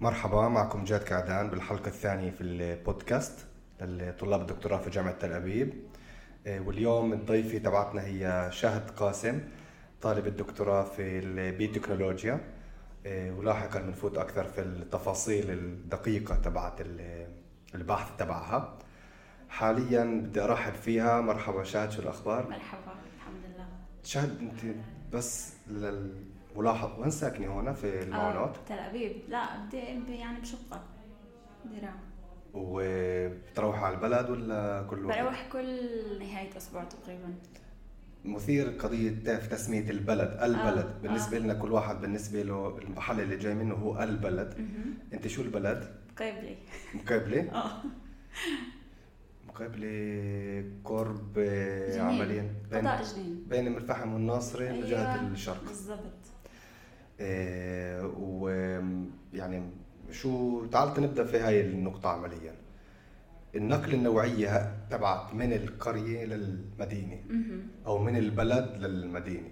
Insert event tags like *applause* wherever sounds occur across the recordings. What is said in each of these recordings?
مرحبا معكم جاد كعدان بالحلقة الثانية في البودكاست لطلاب الدكتوراه في جامعة تل أبيب. آه، واليوم ضيفي تبعتنا هي شهد قاسم طالب الدكتوراه في البيوتكنولوجيا. آه، ولاحقا بنفوت أكثر في التفاصيل الدقيقة تبعت البحث تبعها. حاليا بدي أرحب فيها. مرحبا شهد شو الأخبار؟ مرحبا الحمد لله. شهد أنت بس لل ملاحظ وين ساكنه هون في المعونات؟ تل أبيب لا بدي يعني بشقة درام وبتروح على البلد ولا كل وقت؟ بروح كل نهاية أسبوع تقريبا مثير قضية تسمية البلد البلد آه. بالنسبة آه. لنا كل واحد بالنسبة له المحل اللي جاي منه هو البلد م-م. أنت شو البلد؟ مقابلة مقابلة؟ آه مقابلة قرب عمليا بين جنين بين المرفحم والناصري أيوة. بجهة الشرق بالضبط آه، ويعني شو تعال نبدأ في هاي النقطة عمليا. النقل النوعية تبعت من القرية للمدينة. أو من البلد للمدينة.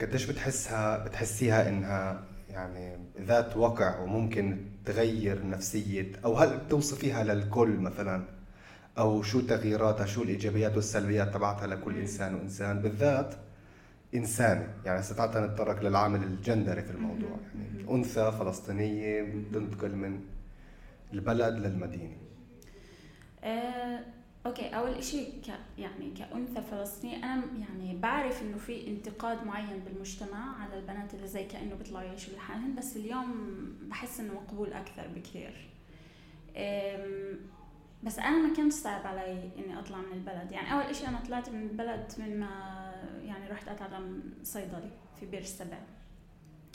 قديش بتحسها بتحسيها إنها يعني ذات وقع وممكن تغير نفسية؟ أو هل بتوصفيها للكل مثلا؟ أو شو تغييراتها؟ شو الإيجابيات والسلبيات تبعتها لكل إنسان وإنسان؟ بالذات انساني يعني استطعت أن أتطرق للعامل الجندري في الموضوع. يعني أنثى فلسطينية تنتقل من البلد للمدينة. آه، أوكي أول شيء ك يعني كأنثى فلسطينية أنا يعني بعرف إنه في انتقاد معين بالمجتمع على البنات اللي زي كأنه بيطلعوا يعيشوا لحالهم بس اليوم بحس إنه مقبول أكثر بكثير. بس أنا ما كانش صعب علي إني أطلع من البلد. يعني أول شيء أنا طلعت من البلد من ما يعني رحت أتعلم صيدلي في بير السبع.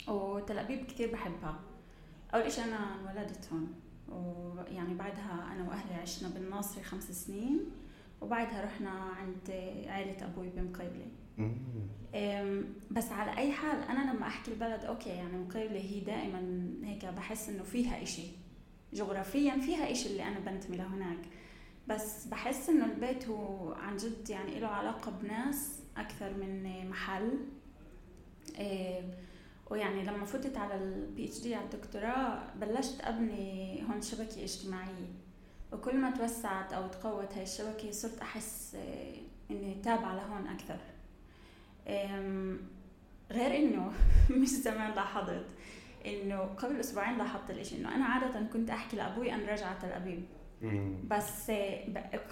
وتل ابيب كثير بحبها. أول شيء أنا انولدت هون. ويعني بعدها أنا وأهلي عشنا بالناصري خمس سنين. وبعدها رحنا عند عائلة أبوي بمقيبلة بس على أي حال أنا لما أحكي البلد أوكي يعني مقيبلة هي دائما هيك بحس إنه فيها إشي. جغرافيا فيها إشي اللي أنا بنتمي لهناك بس بحس إنه البيت هو عن جد يعني له علاقة بناس أكثر من محل. إيه، ويعني لما فتت على ال PhD على الدكتوراه بلشت أبني هون شبكة اجتماعية. وكل ما توسعت أو تقوت هاي الشبكة صرت أحس إيه، إني تابعة لهون أكثر. غير إنه *laughs* مش زمان لاحظت. إنه قبل أسبوعين لاحظت الإشي إنه أنا عادة كنت أحكي لأبوي أنا راجعه تل أبيب. بس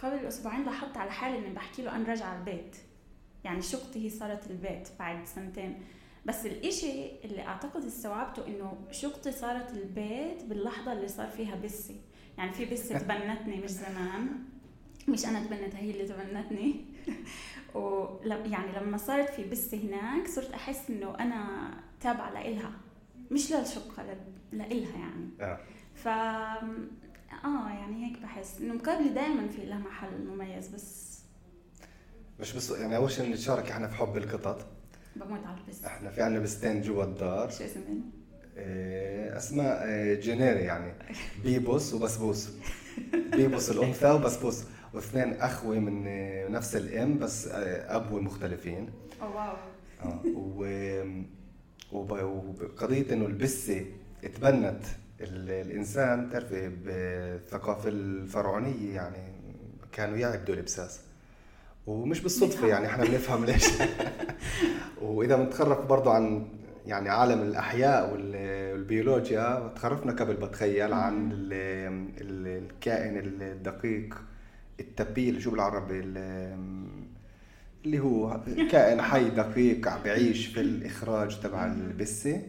قبل أسبوعين لاحظت على حالي إني بحكي له أنا راجعه البيت. يعني شقتي هي صارت البيت بعد سنتين. بس الإشي اللي أعتقد استوعبته إنه شقتي صارت البيت باللحظة اللي صار فيها بسي. يعني في بسة *laughs* تبنتني مش زمان. مش أنا تبنتها هي اللي تبنتني. *laughs* و يعني لما صارت في بسة هناك صرت أحس إنه أنا تابعة لإلها. مش للشقة لإلها يعني. آه. ف آه يعني هيك بحس إنه مقابله دائما في لها محل مميز بس مش بس يعني أول شيء نتشارك إحنا في حب القطط. بموت على البس إحنا في عندنا بستين جوا الدار. شو اسمهن؟ إيه أسماء إيه جينيري يعني. *laughs* بيبوس وبسبوس. بيبوس الأنثى وبسبوس. واثنين أخوة من نفس الأم بس آه، ابوه مختلفين اوه واو. آه و وقضية إنه البسة تبنت الإنسان تعرفي بالثقافه الفرعونية يعني كانوا يعبدوا الابساس ومش بالصدفة يعني إحنا بنفهم ليش. *laughs* وإذا بنتخرف برضه عن يعني عالم الأحياء والبيولوجيا تخرفنا قبل بتخيل عن الكائن الدقيق التبيل شو بالعربي اللي هو كائن حي دقيق عم بيعيش في الإخراج تبع البسة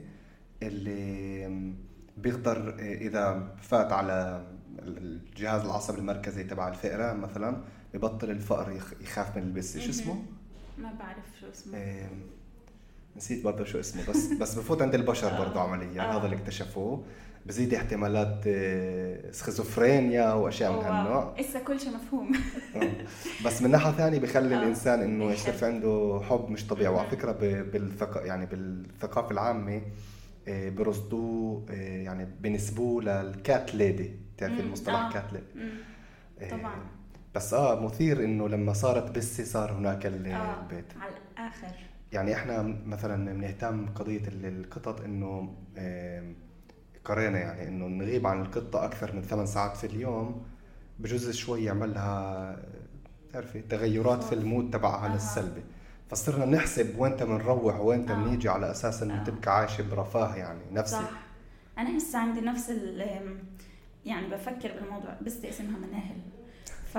اللي بيقدر إذا فات على الجهاز العصبي المركزي تبع الفئران مثلا ببطل الفقر يخاف من البس شو اسمه؟ ما بعرف شو اسمه إيه نسيت برضه شو اسمه بس بس بفوت عند البشر آه. برضه عمليا آه. هذا اللي اكتشفوه بزيد احتمالات آه، סכיזופרניה وأشياء من هالنوع. إسا كل شيء مفهوم. آه. *laughs* بس من ناحية ثانية بخلي آه. الإنسان إنه يصير في عنده حب مش طبيعي. وعلى فكرة بالثقافه يعني بالثقافة العامة آه، برصدوه يعني بنسبوه لل cat lady بتعرفي المصطلح cat lady طبعا. بس آه مثير إنه لما صارت بسي صار هناك البيت آه على الآخر. يعني إحنا مثلا بنهتم قضية القطط إنه قرينا يعني إنه نغيب عن القطة أكثر من ثمان ساعات في اليوم بجوز شوي يعمل لها بتعرفي تغيرات في المود تبعها للسلبي. فصرنا نحسب وين بنروح وين بنيجي على أساس إنه تبقى عايشة برفاه يعني نفسي. صح. أنا هسه عندي نفس يعني بفكر بالموضوع بس اسمها مناهل. ف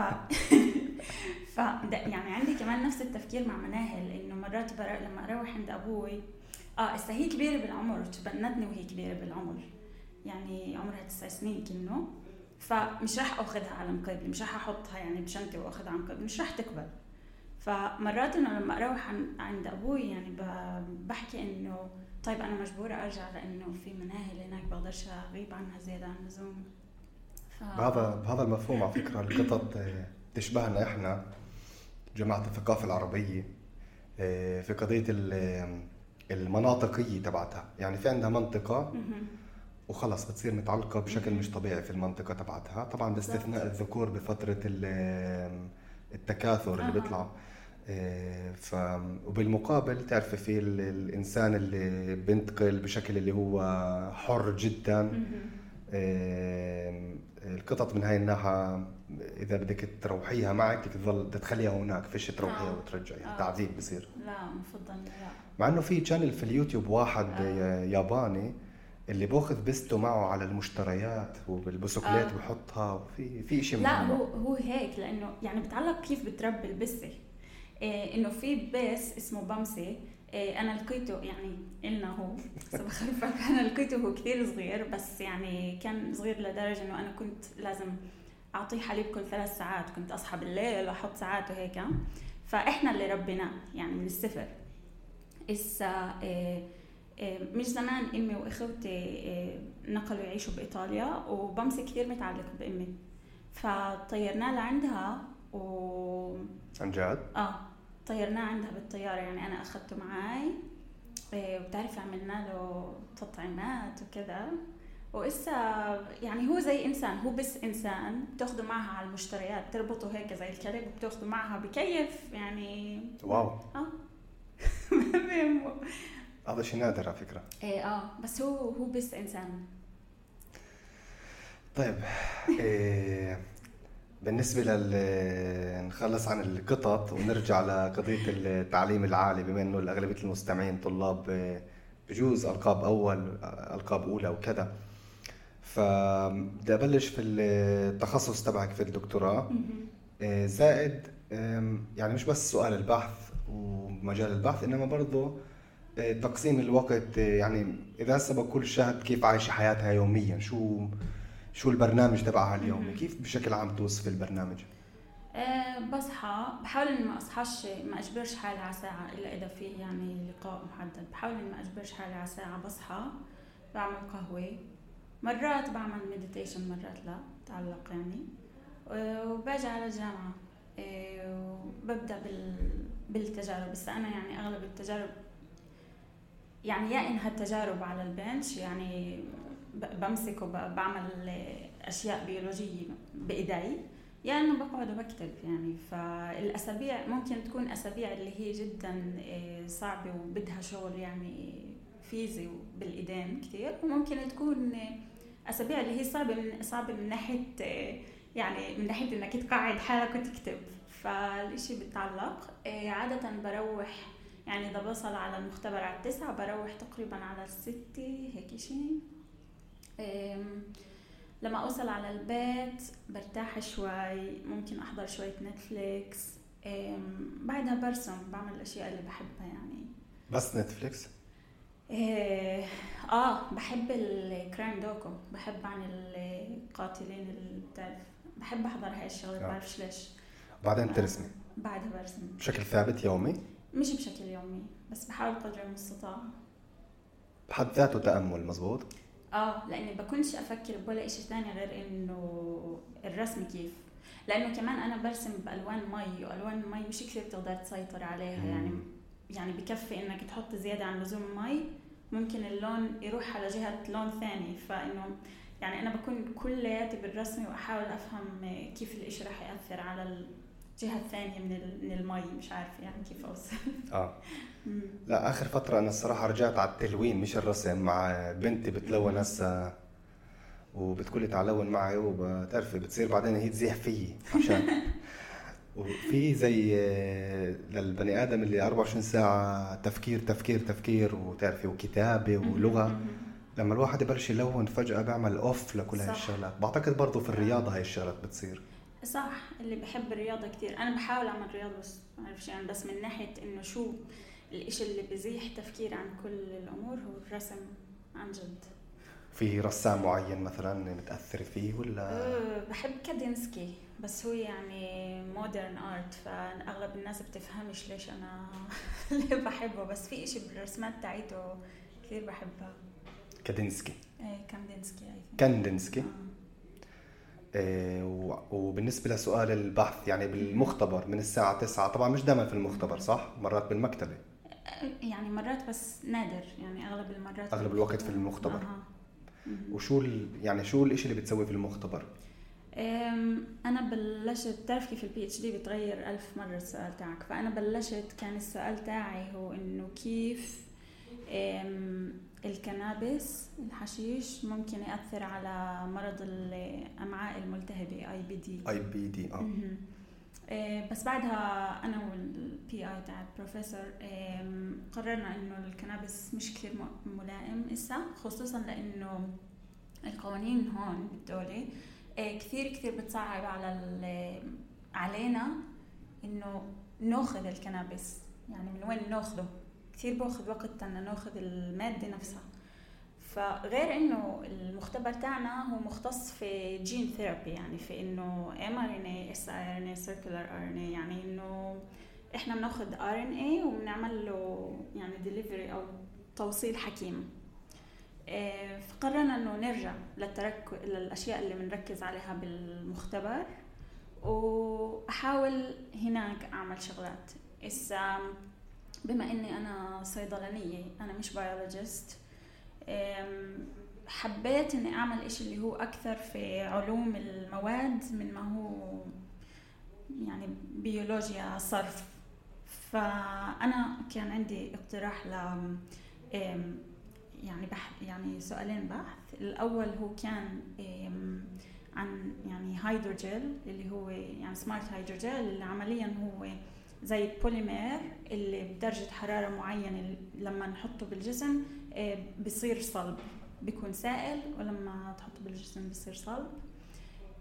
*laughs* ف يعني عندي كمان نفس التفكير مع مناهل إنه مرات برا لما أروح عند أبوي آه هسه هي كبيرة بالعمر تبنتني وهي كبيرة بالعمر. يعني عمرها تسع سنين كنه فمش راح أخذها على مقابلي مش راح أحطها يعني بشنطة وأخذها على مقابلي مش راح تقبل. فمرات انه لما أروح عند أبوي يعني بحكي إنه طيب أنا مجبورة أرجع لإنه في مناهل هناك بقدرش أغيب عنها زيادة عن اللزوم. ف... بهذا بهذا المفهوم على فكرة القطط تشبهنا إحنا جماعة الثقافة العربية آه، في قضية المناطقية تبعتها. يعني في عندها منطقة وخلص بتصير متعلقة بشكل مش طبيعي في المنطقة تبعتها. طبعا باستثناء الذكور بفترة التكاثر اللي بيطلع. آه، ف وبالمقابل تعرفي في الإنسان اللي بينتقل بشكل اللي هو حر جدا. القطط من هاي الناحية إذا بدك تروحيها معك بدك تظل تخليها هناك فيش تروحيها آه. وترجعيها. آه. تعذيب بصير. لا مفضل لا. مع إنه في channel في اليوتيوب واحد آه. ياباني اللي باخذ بسته معه على المشتريات وبالبسكليت آه. بحطها وفي في شيء لا هو هو هيك لأنه يعني بتعلق كيف بتربي البسة. إيه إنه في بس اسمه بامسي. إيه أنا لقيته يعني إلنا هو. *laughs* بخرفك أنا لقيته هو كثير صغير بس يعني كان صغير لدرجة إنه أنا كنت لازم أعطيه حليب كل ثلاث ساعات. كنت أصحى بالليل وأحط ساعات وهيك فإحنا اللي ربيناه يعني من الصفر. إيه إيه مش زمان أمي وأخوتي إيه نقلوا يعيشوا بإيطاليا وبمسي كثير متعلق بأمي. فطيرناه لعندها و عن جد؟ آه طيرناه عندها بالطيارة. يعني أنا أخذته معي إيه، وبتعرفي عملنا له تطعيمات وكذا. وإسا يعني هو زي إنسان هو بس إنسان بتاخده معها على المشتريات تربطه هيك زي الكلب وبتاخده معها بكيف يعني واو. آه. *laughs* هذا شيء نادر على فكرة. إيه آه بس هو هو بس إنسان. طيب إيه بالنسبة لل نخلص عن القطط ونرجع لقضية التعليم العالي بما إنه اغلبية المستمعين طلاب بجوز ألقاب أول ألقاب أولى وكذا. فبدي أبلش في التخصص تبعك في الدكتوراه. آه، زائد يعني مش بس سؤال البحث ومجال البحث إنما برضه تقسيم الوقت آه، يعني إذا هسه بقول شاهد كيف عايشه حياتها يوميا؟ شو شو البرنامج تبعها اليومي كيف بشكل عام توصف البرنامج؟ أه بصحى بحاول إني ما أصحاش ما أجبرش حالي على ساعة إلا إذا في يعني لقاء محدد. بحاول إني ما أجبرش حالي على ساعة بصحى بعمل قهوة. مرات بعمل مديتيشن مرات لا تعلق يعني. وباجي على الجامعة. أه وببدأ بال بالتجارب. بس أنا يعني أغلب التجارب يعني يا إنها التجارب على البنش يعني بمسك وبعمل أشياء بيولوجية بإيدي يا إنه بقعد وبكتب يعني. فالأسابيع ممكن تكون أسابيع اللي هي جدا آه، صعبة وبدها شغل يعني فيزي بالايدين كثير وممكن تكون أسابيع اللي هي صعبة من صعبة من ناحية آه، يعني من ناحية إنك تقعد حالك وتكتب. فالشيء بتعلق. آه، عادة بروح يعني اذا بوصل على المختبر على التسعة بروح تقريبا على الستة هيك شيء لما أوصل على البيت برتاح شوي ممكن أحضر شوية نتفليكس بعدها برسم بعمل الأشياء اللي بحبها يعني. بس نتفليكس؟ إيه آه بحب الكرايم دوكو بحب عن القاتلين اللي بتعرف. بحب أحضر هاي الشغلات آه. بعرفش ليش. بعدين ترسمي بعدها برسم. بشكل ثابت يومي؟ مش بشكل يومي بس بحاول قدر المستطاع بحد ذاته تأمل مزبوط؟ آه لأني بكونش أفكر بولا شيء ثاني غير إنه الرسم كيف لأنه كمان أنا برسم بألوان مي وألوان المي مش كثير بتقدر تسيطر عليها مم. يعني يعني بكفي إنك تحط زيادة عن لزوم مي ممكن اللون يروح على جهة لون ثاني فإنه يعني أنا بكون كلياتي بالرسم وأحاول أفهم كيف الإشي راح يأثر على الجهة الثانية من من المي مش عارفه يعني كيف اوصف آه. *laughs* لا آخر فترة أنا الصراحة رجعت على التلوين مش الرسم مع بنتي بتلون هسه وبتقول لي تعالون معي وبتعرفي بتصير بعدين هي تزيح فيي عشان. *laughs* وفي زي آه، للبني آدم اللي 24 ساعة تفكير تفكير تفكير وتعرفي وكتابة ولغة. لما الواحد يبلش يلون فجأة بيعمل off لكل هاي الشغلات. بعتقد برضه في الرياضة هاي الشغلات بتصير. صح اللي بحب الرياضة كثير أنا بحاول أعمل رياضة بس ما بعرف يعني بس من ناحية إنه شو الإشي اللي بزيح تفكير عن كل الأمور هو الرسم عن جد. في رسام معين مثلا متأثر فيه ولا؟ أه بحب كادينسكي بس هو يعني modern art فأغلب الناس بتفهمش ليش أنا *laughs* ليه بحبه. بس في إشي بالرسمات تاعيته كثير بحبها. كادينسكي. إيه كاندينسكي كاندينسكي آه. إيه وبالنسبة لسؤال البحث يعني بالمختبر من الساعة 9 طبعا مش دائما في المختبر صح؟ مرات بالمكتبة يعني مرات بس نادر يعني أغلب المرات أغلب الوقت في المختبر آه. وشو يعني شو الإشي اللي بتسوي في المختبر؟ أنا بلشت بتعرف كيف ال PhD بتغير ألف مرة السؤال تاعك فأنا بلشت كان السؤال تاعي هو إنه كيف ال cannabis الحشيش ممكن يأثر على مرض الأمعاء الملتهبة اي بي دي اي بي دي آه. إيه، بس بعدها أنا وال PI تاع البروفيسور قررنا إنه ال cannabis مش كثير ملائم إسا خصوصا لإنه القوانين هون بالدولة إيه، كثير كثير بتصعب على علينا إنه ناخذ ال cannabis. يعني من وين ناخذه كثير باخذ وقت إن ناخذ المادة نفسها. فغير إنه المختبر تاعنا هو مختص في gene therapy يعني في إنه ام ار ان اي اس ار ان اي سيركولار ار ان اي يعني إنه إحنا بناخذ RNA وبنعمل له يعني ديليفري أو توصيل حكيم. آه، فقررنا إنه نرجع لل track للأشياء اللي بنركز عليها بالمختبر وأحاول هناك أعمل شغلات. اسا بما إني أنا صيدلانية أنا مش biologist حبيت إني أعمل إشي اللي هو أكثر في علوم المواد من ما هو يعني بيولوجيا صرف. فأنا كان عندي اقتراح ل يعني بح يعني سؤالين بحث. الأول هو كان عن يعني هيدروجيل اللي هو يعني سمارت هيدروجيل اللي عمليا هو زي بوليمير اللي بدرجة حرارة معينة لما نحطه بالجسم آه، بصير صلب. بيكون سائل ولما تحطه بالجسم بصير صلب.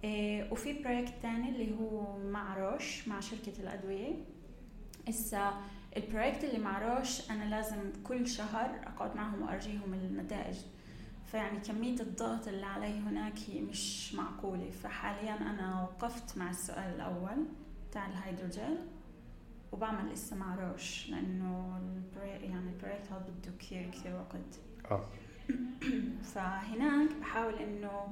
آه، وفي project تاني اللي هو مع روش مع شركة الأدوية. إسا ال project اللي مع روش أنا لازم كل شهر أقعد معهم وأرجيهم النتائج. فيعني كمية الضغط اللي علي هناك هي مش معقولة. فحاليا أنا وقفت مع السؤال الأول تاع الهيدروجين. وبعمل لسه مع روش لأنه يعني ال project هذا بده كثير كثير وقت. آه. *clears throat* فهناك بحاول إنه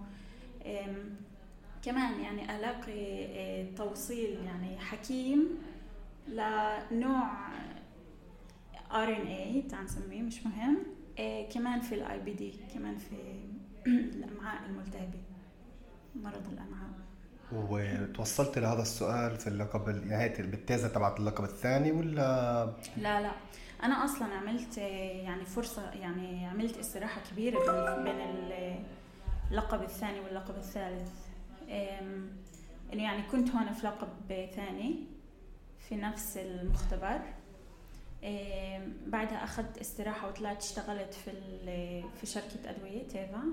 كمان يعني ألاقي آه، توصيل يعني حكيم لنوع RNA تعال نسميه مش مهم. آه، كمان في ال IBD كمان في *clears throat* الأمعاء الملتهبة مرض الأمعاء. وتوصلت لهذا السؤال في اللقب نهاية بالتيزة تبعت اللقب الثاني ولا؟ لا لا. أنا أصلا عملت يعني فرصة يعني عملت استراحة كبيرة بين اللقب الثاني واللقب الثالث. انه يعني كنت هون في لقب ثاني في نفس المختبر. بعدها أخذت استراحة وطلعت اشتغلت في في شركة أدوية تيفا.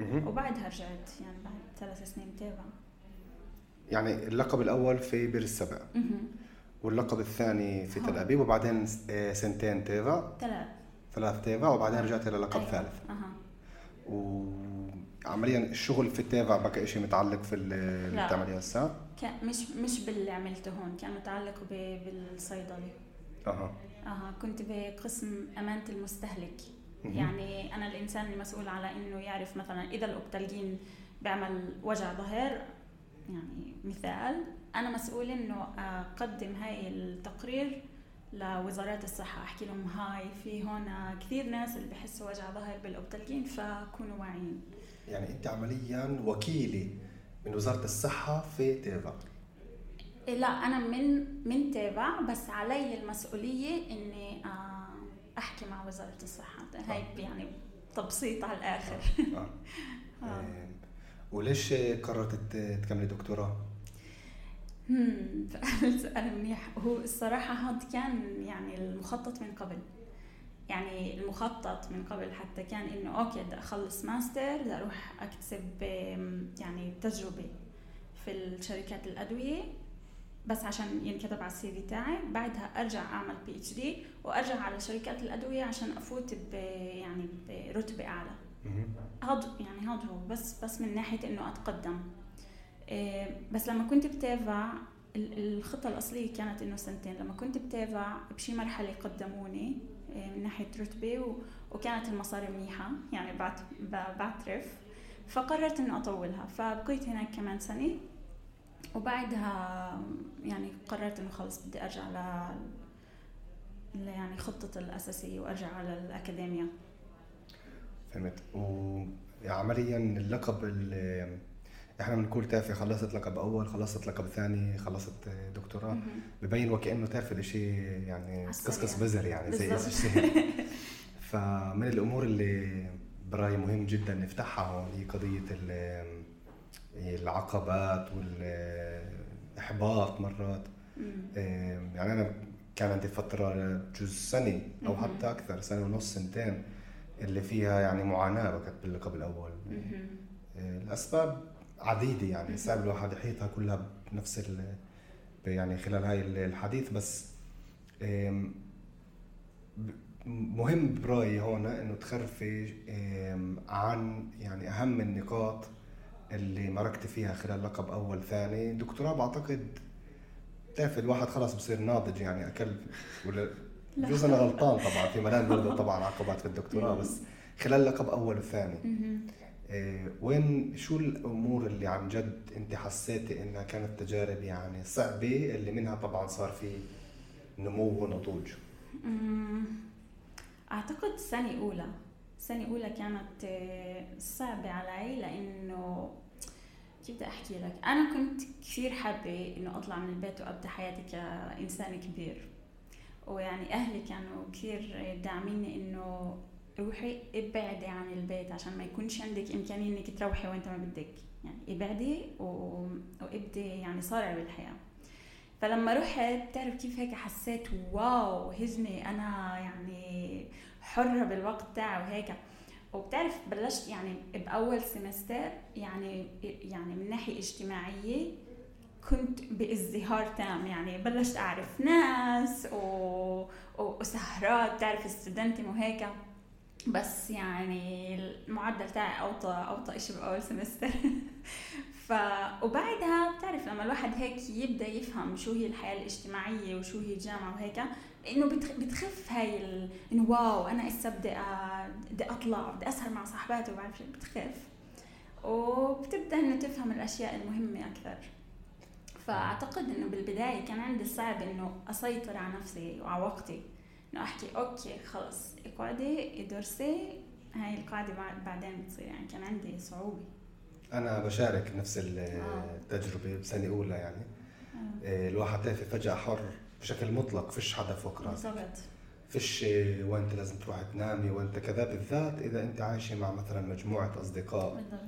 وبعدها رجعت يعني بعد ثلاث سنين تيفا. يعني اللقب الأول في بير السبع واللقب الثاني في تل أبيب وبعدين آه، سنتين تيفا. ثلاث ثلاث تيفا وبعدين رجعت إلى لقب أيوة. ثالث. أه. وعمليا الشغل في تيفا بقى شيء متعلق في اللي بتعمليه هسه؟ مش مش باللي عملته هون كان متعلق بالصيدله أها. أها. كنت بقسم أمان المستهلك. يعني أنا الإنسان المسؤول على إنه يعرف مثلا إذا الأوبتالجين بيعمل وجع ظهر يعني مثال أنا مسؤول إنه أقدم هاي التقرير لوزارات الصحة أحكي لهم هاي في هون كثير ناس اللي بحسوا وجع ظهر بالأوبتلجين فكونوا واعيين يعني أنت عمليا وكيلة من وزارة الصحة في تيفا لا أنا من من تيفا بس علي المسؤولية إني آه، أحكي مع وزارة الصحة هاي يعني تبسيط على الآخر آه. *laughs* آه. آه. وليش قررت تكملي دكتوراه؟ *laughs* سؤال منيح. هو الصراحة هذا كان يعني المخطط من قبل. يعني المخطط من قبل حتى كان إنه okay بدي أخلص ماستر بدي أروح أكتسب يعني تجربة في الشركات الأدوية. بس عشان ينكتب على ال CV تاعي. بعدها أرجع أعمل PhD وأرجع على شركات الأدوية عشان أفوت ب يعني برتبه أعلى. هذا يعني هذا هو. بس بس من ناحية إنه أتقدم. إيه، بس لما كنت بتابع الخطة الأصلية كانت إنه سنتين. لما كنت بتابع بشي مرحلة قدموني إيه، من ناحية رتبة وكانت المصاري منيحة. يعني بعترف. فقررت إنه أطولها. فبقيت هناك كمان سنة. وبعدها يعني قررت إنه خلص بدي أرجع ل يعني خطة الأساسية وأرجع على الأكاديمية. فهمت؟ وعمليا اللقب اللي إحنا بنقول تافه خلصت لقب أول خلصت لقب ثاني خلصت دكتوراه. ببين وكأنه تافه الشيء يعني قصقص بزر يعني زي *laughs* فمن الأمور اللي برأيي مهم جدا نفتحها هون هي قضية العقبات والإحباط مرات. يعني أنا كان عندي فترة جزء سنه أو حتى أكثر سنة ونص سنتين. اللي فيها يعني معاناة وقت باللقب الأول. الأسباب عديدة يعني. صعب الواحد يحيطها كلها بنفس ال يعني خلال هاي الحديث. بس مهم برأيي هون إنه تخرفي عن يعني أهم النقاط اللي مرقت فيها خلال لقب أول ثاني. دكتوراه بعتقد بتعرف الواحد خلاص بصير ناضج يعني أكل ولا بجوز أنا غلطان طبعا في ملان برضه طبعا عقبات في الدكتوراه بس خلال لقب أول وثاني. إيه وين شو الأمور اللي عن جد أنت حسيتي إنها كانت تجارب يعني صعبة؟ اللي منها طبعا صار في نمو ونضوج. أعتقد سنة أولى. سنة أولى كانت آه، صعبة علي لأنه كيف بدي أحكي لك؟ أنا كنت كثير حابة إنه أطلع من البيت وأبدأ حياتي كإنسان كبير. ويعني أهلي كانوا كثير داعميني إنه روحي ابعدي عن البيت عشان ما يكونش عندك إمكانية إنك تروحي وانت ما بدك. يعني ابعدي و... وابدي يعني صارعي بالحياة. فلما رحت بتعرف كيف هيك حسيت واو هزمي أنا يعني حرة بالوقت تاعي وهيك. وبتعرف بلشت يعني بأول سمستر يعني يعني من ناحية اجتماعية كنت بازدهار تام يعني بلشت أعرف ناس و... وسهرات تعرف استودنتم وهيك بس يعني المعدل تاعي أوطى أوطى شيء بأول سمستر. *laughs* ف وبعدها بتعرف لما الواحد هيك يبدأ يفهم شو هي الحياة الاجتماعية وشو هي الجامعة وهيك إنه بتخف هاي ال... إنه wow أنا هسه بدي بدي أطلع بدي أسهر مع صاحباتي وبعرف شو بتخف. وبتبدأ إنه تفهم الأشياء المهمة أكثر. فأعتقد إنه بالبداية كان عندي صعب إنه أسيطر على نفسي وعلى وقتي. إنه أحكي okay خلص اقعدي ادرسي هاي القاعدة بعدين بتصير. يعني كان عندي صعوبة. أنا بشارك نفس آه. التجربة بسنة أولى يعني. آه. آه، الواحد تافه فجأة حر بشكل مطلق فيش حدا فوق راسك. بالضبط. فيش وانت لازم تروح تنامي وانت كذا بالذات إذا أنت عايشة مع مثلا مجموعة أصدقاء. بالضبط.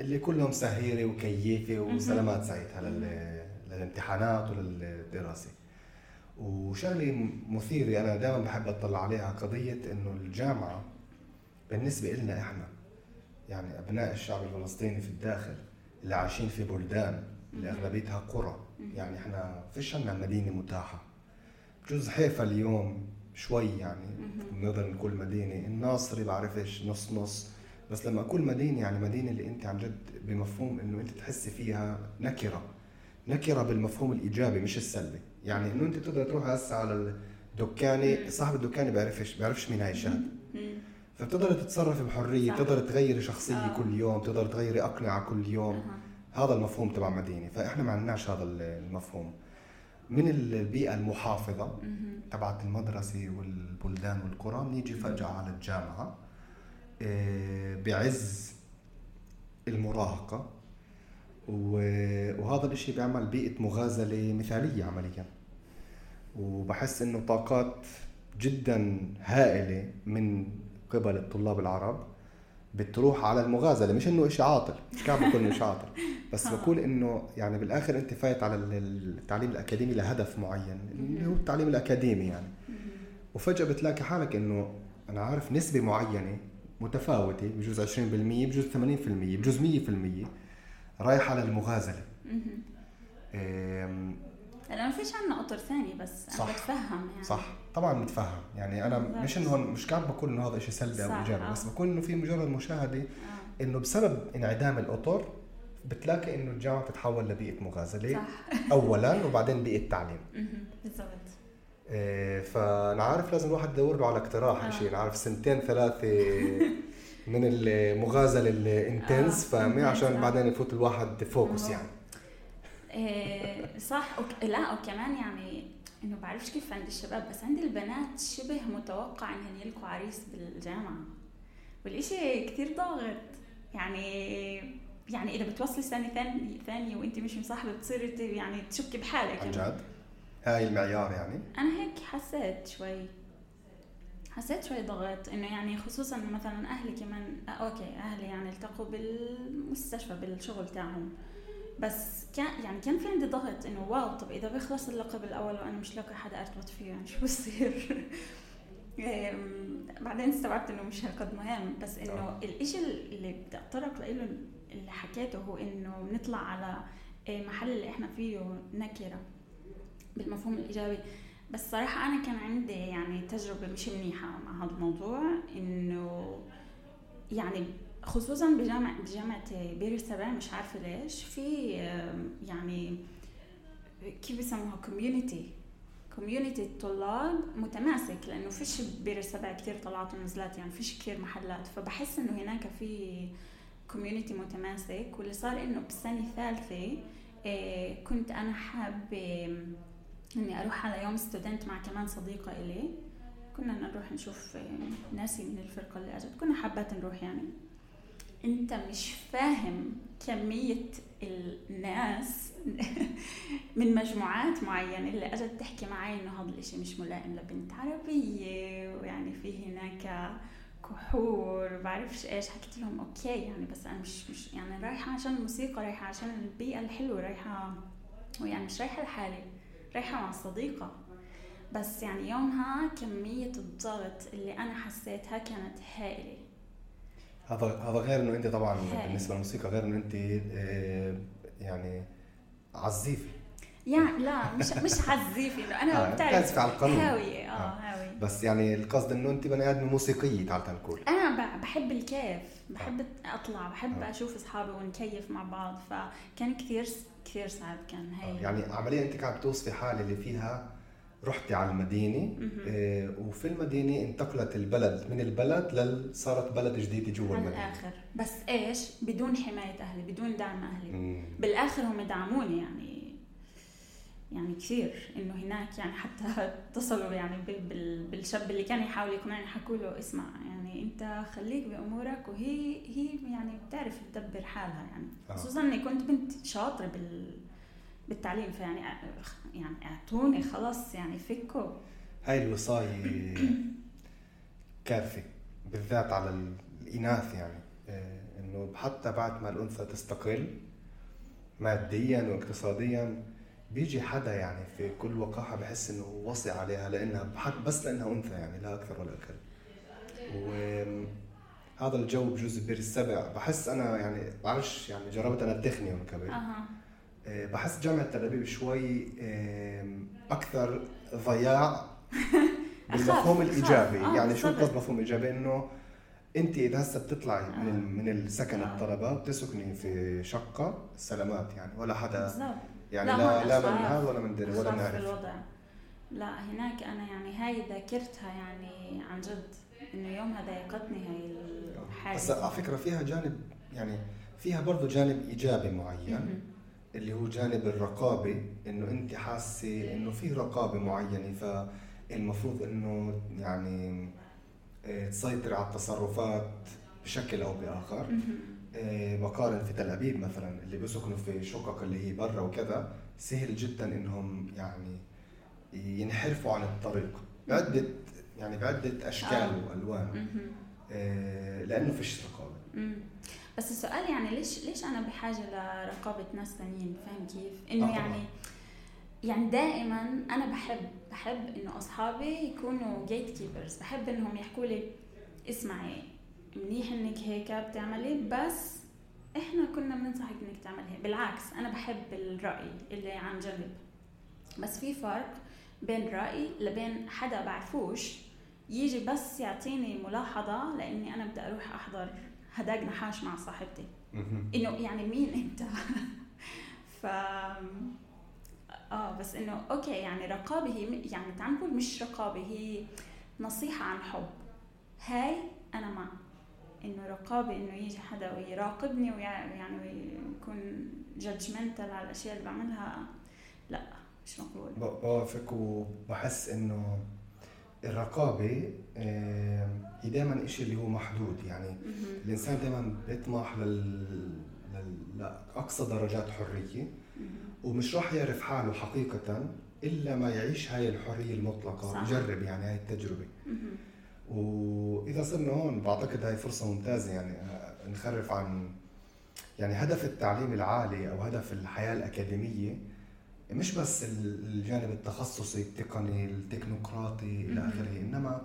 اللي كلهم سهيرة وكيفة وسلامات سعيدها للامتحانات وللدراسه وشغلة مثيرة أنا دائما بحب أطلع عليها قضية إنه الجامعة بالنسبة لنا إحنا يعني أبناء الشعب الفلسطيني في الداخل اللي عايشين في بلدان اللي أغلبيتها قرى يعني إحنا فيش عندنا مدينة متاحة. بجوز حيفا اليوم شوي يعني بنقدر نقول مدينة الناصري بعرفش نص نص بس لما أقول مدينة يعني مدينة اللي أنت عن جد بمفهوم إنه أنت تحسي فيها نكرة. نكرة بالمفهوم الإيجابي مش السلبي. يعني إنه أنت تقدر تروح هسه على الدكانة صاحب الدكانة بيعرفش بيعرفش مين هاي الشهاده فبتقدر تتصرفي بحرية بتقدر تغيري شخصية آه. كل يوم تقدر تغيري أقنعة كل يوم. آه. هذا المفهوم تبع مدينة. فإحنا ما عندناش هذا المفهوم. من البيئة المحافظة تبعت المدرسة والبلدان والقرى بنيجي فجأة على الجامعة آه، بعز المراهقة. وهذا الإشي بيعمل بيئة مغازلة مثالية عمليا. وبحس إنه طاقات جدا هائلة من قبل الطلاب العرب بتروح على المغازلة. مش إنه شيء عاطل مش كان بقول انه شيء عاطل. *laughs* بس بقول إنه يعني بالآخر أنت فايت على التعليم الأكاديمي لهدف معين اللي هو التعليم الأكاديمي يعني. وفجأة بتلاقي حالك إنه أنا عارف نسبة معينة متفاوتة بجوز 20% بجوز 80% بجوز 100% رايحة للمغازلة. أنا ما فيش عندنا قطر ثاني بس أنا صح. بتفهم يعني. صح. طبعا بتفهم يعني أنا مش إنه مش قاعد بقول إنه هذا شيء سلبي أو إيجابي آه. بس بقول إنه في مجرد مشاهدة آه. إنه بسبب انعدام القطر بتلاقي إنه الجامعة بتتحول لبيئة مغازلة صح. *laughs* اولا وبعدين بيئة تعليم. بالضبط. إيه فأنا عارف لازم الواحد يدور له على اقتراح آه. شيء أنا عارف سنتين ثلاثة *laughs* من المغازله ال intense آه. فاهمي عشان بعدين يفوت الواحد focus يعني. إيه صح. وك... لا وكمان يعني إنه بعرفش كيف عند الشباب بس عند البنات شبه متوقع إنهم يلقوا عريس بالجامعة. والإشي كثير ضاغط. يعني يعني إذا بتوصلي سنة ثانية ثانية وانت مش مصاحبة بتصيري يعني تشكي بحالك عن جد؟ هاي المعيار يعني؟ أنا هيك حسيت شوي. حسيت شوي ضغط إنه يعني خصوصا مثلا أهلي كمان آه أوكي أهلي يعني التقوا بالمستشفى بالشغل تاعهم بس كان يعني كان في عندي ضغط إنه واو طب إذا بيخلص اللقب الأول وأنا مش لاقي حدا ارتبط فيه يعني شو بصير؟ *laughs* بعدين استوعبت إنه مش هالقد مهم بس إنه آه. الإشي اللي بدي اتطرق له اللي حكيته هو إنه بنطلع على آه، محل اللي إحنا فيه نكرة بالمفهوم الإيجابي بس صراحة أنا كان عندي يعني تجربة مش منيحة مع هذا الموضوع إنه يعني خصوصا بجامعة بجامعة بير السبع مش عارفة ليش في يعني كيف بيسموها community community الطلاب متماسك لأنه فيش بير السبع كثير طلعات ونزلات يعني فيش كثير محلات. فبحس إنه هناك في community متماسك واللي صار إنه بالسنة الثالثة آه، كنت أنا حابة إني أروح على يوم student مع كمان صديقة إلي. كنا نروح نشوف آه، ناسي من الفرقة اللي أجت. كنا حابات نروح يعني. أنت مش فاهم كمية الناس *laughs* من مجموعات معينة اللي أجت تحكي معي إنه هذا الإشي مش ملائم لبنت عربية ويعني في هناك كحور بعرفش إيش. حكيت لهم أوكي يعني بس أنا مش مش يعني رايحة عشان الموسيقى رايحة عشان البيئة الحلوة رايحة ويعني مش رايحة لحالي. رايحة مع صديقة. بس يعني يومها كمية الضغط اللي أنا حسيتها كانت هائلة. هذا هذا غير إنه أنت طبعا بالنسبة للموسيقى غير إنه أنت آه، يعني عزيفة. يعني لا مش مش عزيفة إنه أنا آه بتعرف. على القانون. هاوية آه, آه. بس يعني القصد إنه أنت بني آدم موسيقية تعال تنقول أنا بحب الكيف بحب آه. أطلع بحب آه. أشوف أصحابي ونكيف مع بعض فكان كثير كثير صعب كان هي آه. يعني عمليا أنت قاعد بتوصفي حالة اللي فيها رحتي على المدينة آه وفي المدينة انتقلت البلد من البلد لل صارت بلد جديدة جوا المدينة بالاخر بس إيش بدون حماية أهلي بدون دعم أهلي مم. بالآخر هم دعموني يعني يعني كثير إنه هناك يعني حتى اتصلوا يعني بالشاب اللي كان يحاول يقنعني حكوا له اسمع يعني أنت خليك بأمورك وهي هي يعني بتعرف تدبر حالها يعني. آه. خصوصا إني كنت بنت شاطرة بال بالتعليم فيعني يعني أعطوني خلص يعني فكوا. هاي الوصاية *coughs* كارثة بالذات على الإناث يعني. آه، إنه حتى بعد ما الأنثى تستقل ماديا واقتصاديا بيجي حدا يعني في كل وقاحة بحس إنه وصي عليها لأنها بس لأنها أنثى يعني لا أكثر ولا أقل وهذا الجو بجوز بير السبع بحس أنا يعني بعرفش يعني جربت أنا التخني من قبل أه. بحس جامعة تل أبيب شوي أكثر ضياع *laughs* بالمفهوم الإيجابي آه يعني شو القصد مفهوم إيجابي إنه أنت إذا هسه بتطلعي آه. من من السكن آه. الطلبة بتسكني في شقة سلامات يعني ولا حدا بالزبط. يعني لا لا, لا من هذا ولا من دري ولا نعرف الوضع. لا هناك أنا يعني هاي ذاكرتها يعني عن جد إنه يومها ضايقتني هاي الحاجة بس على فكرة فيها جانب يعني فيها برضه جانب إيجابي معين اللي هو جانب الرقابة إنه أنت حاسة إنه في رقابة معينة فالمفروض إنه يعني آه، تسيطر على التصرفات بشكل أو بآخر. بقارن في تل أبيب مثلا اللي بيسكنوا في شقق اللي هي برا وكذا سهل جدا إنهم يعني ينحرفوا عن الطريق. بعده يعني بعدة أشكال آه. وألوان. آه لأنه فيش رقابة. بس السؤال يعني ليش ليش أنا بحاجة لرقابة ناس ثانيين فاهم كيف؟ إنه آه يعني يعني دائما أنا بحب بحب إنه أصحابي يكونوا جيت كيبرز بحب إنهم يحكوا لي اسمعي منيح إنك هيك بتعملي بس إحنا كنا بننصحك إنك تعمل هيك. بالعكس أنا بحب الرأي اللي عن جنب. بس في فرق بين رأي لبين حدا بعرفوش يجي بس يعطيني ملاحظة لأني أنا بدي أروح أحضر هداك نحاش مع صاحبتي. إنه يعني مين أنت؟ *laughs* ف آه بس إنه أوكي يعني رقابة هي يعني تعال نقول مش رقابة هي نصيحة عن حب. هاي أنا مع. إنه رقابة إنه يجي حدا ويراقبني ويعني ويكون جادجمنتال على الأشياء اللي بعملها لا مش مقبول. بوافق وبحس إنه الرقابة هي دائما إشي اللي هو محدود. يعني الإنسان دائما بيطمح لل... لأقصى درجات حرية. ومش راح يعرف حاله حقيقة إلا ما يعيش هاي الحرية المطلقة. صح. يجرب يعني هاي التجربة. وإذا صرنا هون بعتقد هاي فرصة ممتازة يعني آه، نخرف عن يعني هدف التعليم العالي أو هدف الحياة الأكاديمية مش بس الجانب التخصصي التقني التكنوقراطي إلى آخره إنما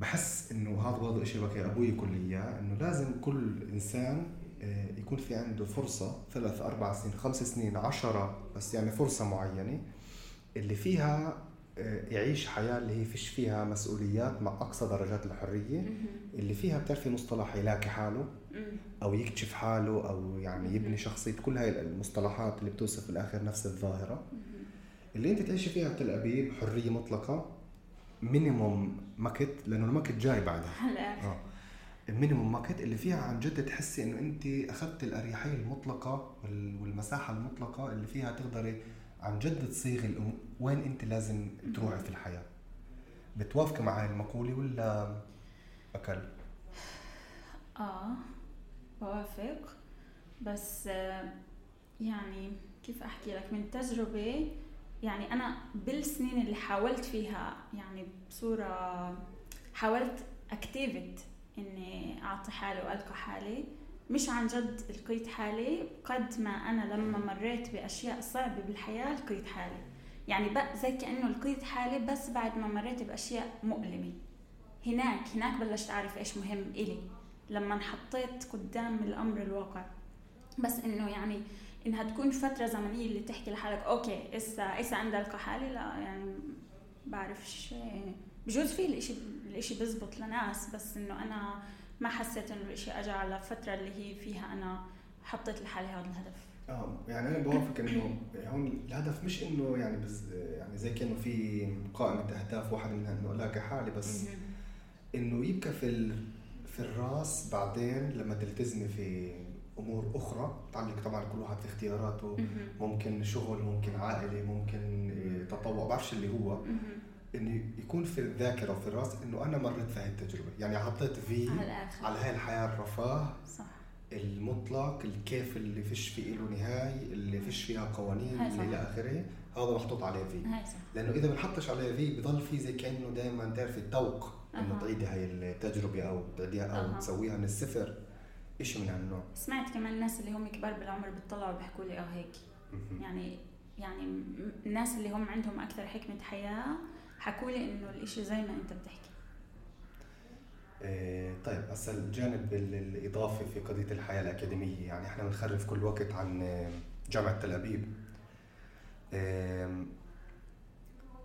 بحس إنه هذا برضه شيء بكي أبوي يقول لي إياه إنه لازم كل إنسان آه، يكون في عنده فرصة ثلاث أربع سنين خمس سنين عشرة بس يعني فرصة معينة اللي فيها يعيش حياة اللي هي فيش فيها مسؤوليات مع أقصى درجات الحرية اللي فيها بتعرفي مصطلح يلاقي حاله أو يكتشف حاله أو يعني يبني شخصية كل هاي المصطلحات اللي بتوصف بالآخر نفس الظاهرة. اللي أنت تعيشي فيها بتل أبيب حرية مطلقة minimum ماكت لأنه الماكت جاي بعدها. آه. ال minimum ماكت اللي فيها عن جد تحسي إنه أنت اخذت الأريحية المطلقة والمساحة المطلقة اللي فيها تقدري عن جد تصيغي الأمور وين أنت لازم تروحي في الحياة؟ بتوافقي مع هاي المقولة ولا اكل آه بوافق. بس يعني كيف أحكي لك؟ من تجربة يعني أنا بالسنين اللي حاولت فيها يعني بصورة حاولت أكتيفت إني أعطي حالي وألقى حالي. مش عن جد لقيت حالي قد ما أنا لما مريت بأشياء صعبة بالحياة لقيت حالي. يعني بقى زي كأنه لقيت حالي بس بعد ما مريت بأشياء مؤلمة. هناك هناك بلشت أعرف إيش مهم إلي لما انحطيت قدام الأمر الواقع. بس إنه يعني إنها تكون فترة زمنية اللي تحكي لحالك okay اسا إسا عندي القى حالي؟ لا يعني بعرفش. بجوز في الاشي الإشي بزبط لناس بس إنه أنا ما حسيت إنه الاشي اجى على فترة اللي هي فيها أنا حطيت لحالي هذا الهدف. آه يعني أنا بوافق إنه هون الهدف مش إنه يعني بز يعني زي كأنه في قائمة أهداف واحد منها إنه ألاقي حالي بس إنه يبقى في في الرأس بعدين لما تلتزمي في أمور أخرى تعلق طبعا كل واحد في اختياراته ممكن شغل ممكن عائلة ممكن تطوع بعرفش اللي هو. انه يكون في الذاكرة وفي الرأس إنه أنا مريت في هاي التجربة. يعني حطيت في على هاي الحياة الرفاه صح. المطلق الكيف اللي فيش فيه له نهاية اللي فيش فيها قوانين اللي إلى آخره هذا محطوط عليه في. لأنه إذا ما بنحطش عليه في بضل في زي كأنه دائما تعرفي التوق إنه تعيدي هاي التجربة أو تعيديها أو أه. تسويها من الصفر. شيء من هالنوع. سمعت كمان الناس اللي هم كبار بالعمر بيطلعوا بيحكوا لي آه هيك. يعني يعني الناس اللي هم عندهم أكثر حكمة حياة حكوا لي إنه الإشي زي ما أنت بتحكي. إيه طيب هسا الجانب الإضافي في قضية الحياة الأكاديمية يعني إحنا بنخرف كل وقت عن جامعة تل أبيب. إيه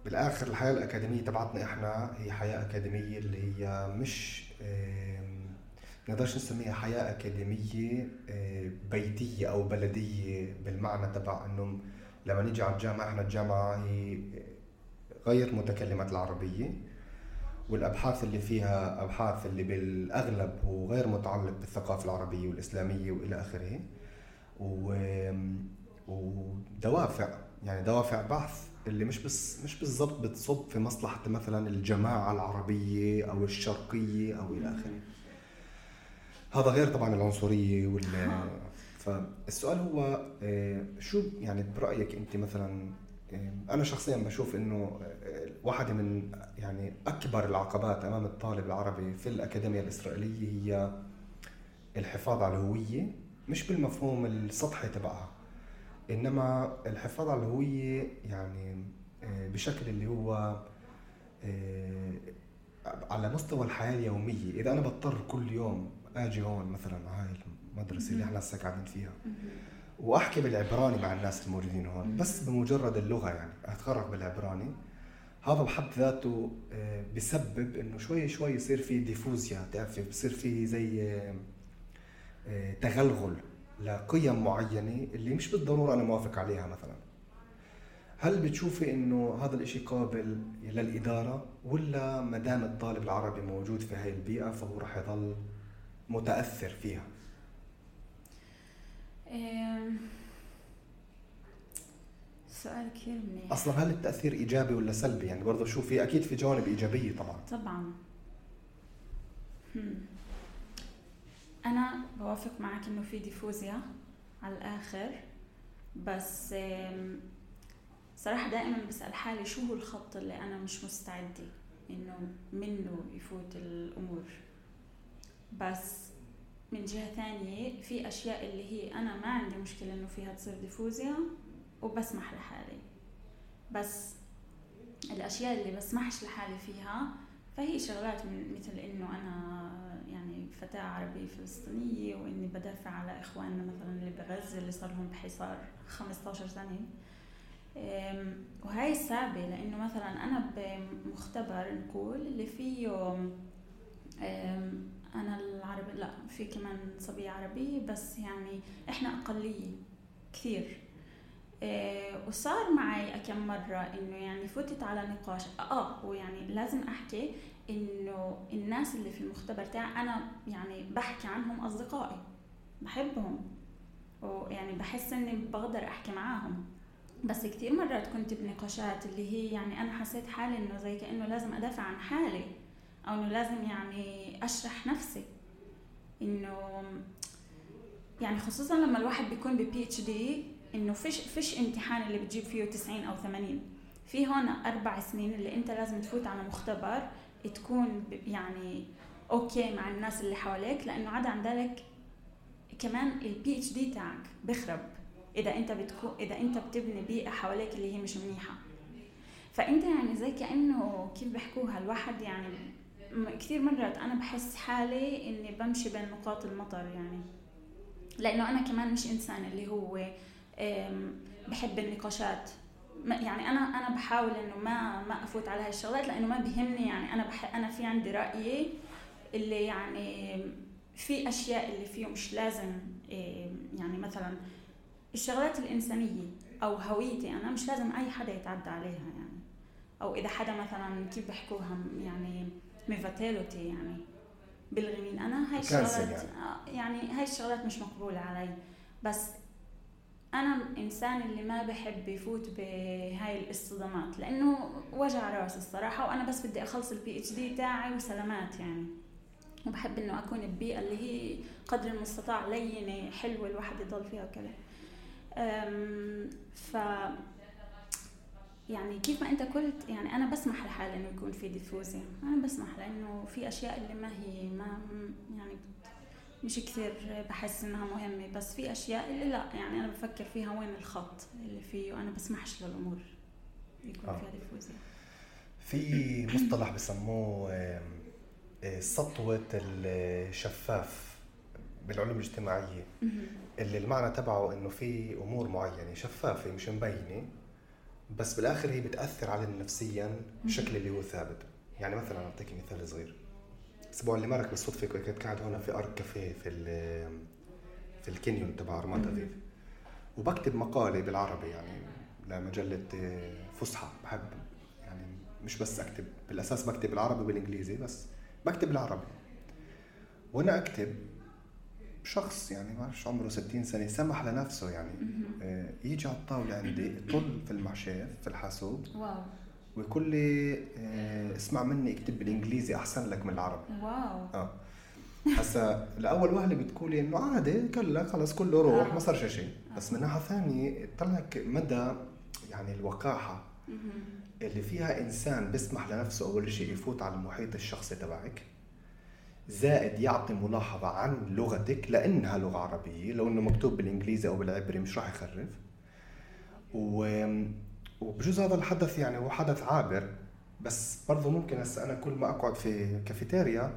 بالآخر الحياة الأكاديمية تبعتنا إحنا هي حياة أكاديمية اللي هي مش إيه نقدرش نسميها حياة أكاديمية بيتية أو بلدية بالمعنى تبع إنه لما نيجي على الجامعة إحنا الجامعة هي غير متكلمة العربية والأبحاث اللي فيها أبحاث اللي بالأغلب هو غير متعلق بالثقافة العربية والإسلامية وإلى آخره. و... ودوافع يعني دوافع بحث اللي مش بس مش بالضبط بتصب في مصلحة مثلا الجماعة العربية أو الشرقية أو إلى آخره. هذا غير طبعا العنصرية وال فالسؤال هو آه، شو يعني برأيك أنت مثلا أنا شخصيا بشوف إنه واحدة من يعني أكبر العقبات أمام الطالب العربي في الأكاديمية الإسرائيلية هي الحفاظ على الهوية مش بالمفهوم السطحي تبعها إنما الحفاظ على الهوية يعني آه، بشكل اللي هو على مستوى الحياة اليومية. إذا أنا بضطر كل يوم أجي هون مثلا هاي المدرسة اللي إحنا هسه قاعدين فيها. وأحكي بالعبراني مع الناس الموجودين هون بس بمجرد اللغة يعني اتخرج بالعبراني. هذا بحد ذاته آه، بسبب إنه شوي شوي يصير في ديفوزيا تعرفي بصير في زي تغلغل لقيم معينة اللي مش بالضرورة أنا موافق عليها مثلا. هل بتشوفي إنه هذا الإشي قابل للإدارة ولا ما دام الطالب العربي موجود في هاي البيئة فهو رح يضل متأثر فيها؟ سؤال كثير منيح. أصلا هل التأثير إيجابي ولا سلبي؟ يعني برضه شوفي أكيد في جوانب إيجابية طبعا. طبعا. أنا بوافق معك إنه في ديفوزيا على الآخر بس صراحة دائما بسأل حالي شو هو الخط اللي أنا مش مستعدة إنه منه يفوت الأمور. بس من جهة ثانية في أشياء اللي هي أنا ما عندي مشكلة إنه فيها تصير ديفوزيا وبسمح لحالي. بس الأشياء اللي بسمحش لحالي فيها فهي شغلات من مثل إنه أنا يعني فتاة عربية فلسطينية وإني بدافع على إخواننا مثلا اللي بغزة اللي صار لهم بحصار 15 سنة. وهاي صعبة لإنه مثلا أنا بمختبر نقول اللي فيه أنا العربي لا في كمان صبية عربية بس يعني إحنا أقلية كثير. إيه وصار معي كم مرة إنه يعني فتت على نقاش. آه ويعني لازم أحكي إنه الناس اللي في المختبر تاعي أنا يعني بحكي عنهم أصدقائي بحبهم ويعني بحس إني بقدر أحكي معاهم. بس كثير مرات كنت بنقاشات اللي هي يعني أنا حسيت حالي إنه زي كأنه لازم أدافع عن حالي. أو إنه لازم يعني أشرح نفسي. إنه يعني خصوصا لما الواحد بيكون ببي اتش دي إنه فيش فيش امتحان اللي بتجيب فيه 90 أو 80 في هون أربع سنين اللي أنت لازم تفوت على مختبر تكون يعني okay مع الناس اللي حواليك لأنه عدا عن ذلك كمان ال PhD تاعك بخرب إذا أنت بتكون إذا أنت بتبني بيئة حواليك اللي هي مش منيحة. فأنت يعني زي كأنه كيف بحكوها الواحد يعني كثير مرات أنا بحس حالي إني بمشي بين نقاط المطر يعني. لأنه أنا كمان مش إنسان اللي هو بحب النقاشات. يعني أنا أنا بحاول إنه ما ما أفوت على هاي الشغلات لأنه ما بيهمني يعني. أنا بح أنا في عندي رايي اللي يعني في أشياء اللي فيه مش لازم يعني مثلا الشغلات الإنسانية أو هويتي أنا مش لازم أي حدا يتعدى عليها يعني. أو إذا حدا مثلا كيف بحكوها يعني מבטל אותי يعني. بلغيني. أنا هاي الشغلات يعني. آه، يعني هاي الشغلات مش مقبوله علي. بس أنا انسان اللي ما بحب يفوت بهاي الإصطدامات لأنه وجع راس الصراحة وأنا بس بدي أخلص ال PhD تاعي وسلامات يعني. وبحب إنه أكون ببيئه اللي هي قدر المستطاع لينة حلوة الواحد يضل فيها وكذا. ف يعني كيف ما انت قلت يعني أنا بسمح لحالي إنه يكون في ديفوزيا أنا بسمح لأنه في أشياء اللي ما هي ما يعني مش كثير بحس إنها مهمة بس في أشياء اللي لا. يعني أنا بفكر فيها وين الخط اللي فيه وأنا بسمحش للأمور يكون آه. فيها ديفوزيا في مصطلح بسموه آه، سطوة الشفاف بالعلوم الاجتماعية. اللي المعنى تبعه إنه في أمور معينة شفافة مش مبينة. بس بالآخر هي بتأثر علينا نفسيا بشكل اللي هو ثابت. يعني مثلا أعطيك مثال صغير. الأسبوع اللي مرق بالصدفه كنت قاعد هون في Arcaffe في في ال קניון تبع رمات أفيف وبكتب مقالة بالعربي يعني لمجلة فصحى. بحب يعني مش بس أكتب بالأساس بكتب بالعربي وبالإنجليزي بس بكتب بالعربي. وأنا أكتب شخص يعني ما عمره 60 سنة سمح لنفسه يعني آه، يجي على الطاولة عندي طل في المعشاف في الحاسوب. واو. ويقول لي آه، اسمع مني اكتب بالإنجليزي أحسن لك من العربي. واو. آه. هسا لأول وهلة بتقولي إنه عادي كلا خلص كله روح آه. ما صار شيء بس من ناحية ثانية طلعك مدى يعني الوقاحة. اللي فيها إنسان بيسمح لنفسه أول شيء يفوت على المحيط الشخصي تبعك. زائد يعطي ملاحظة عن لغتك لأنها لغة عربية. لو إنه مكتوب بالإنجليزي أو بالعبري مش راح يخرف. و... وبجوز هذا الحدث يعني هو حدث عابر بس برضه ممكن هسه أنا كل ما أقعد في كافيتيريا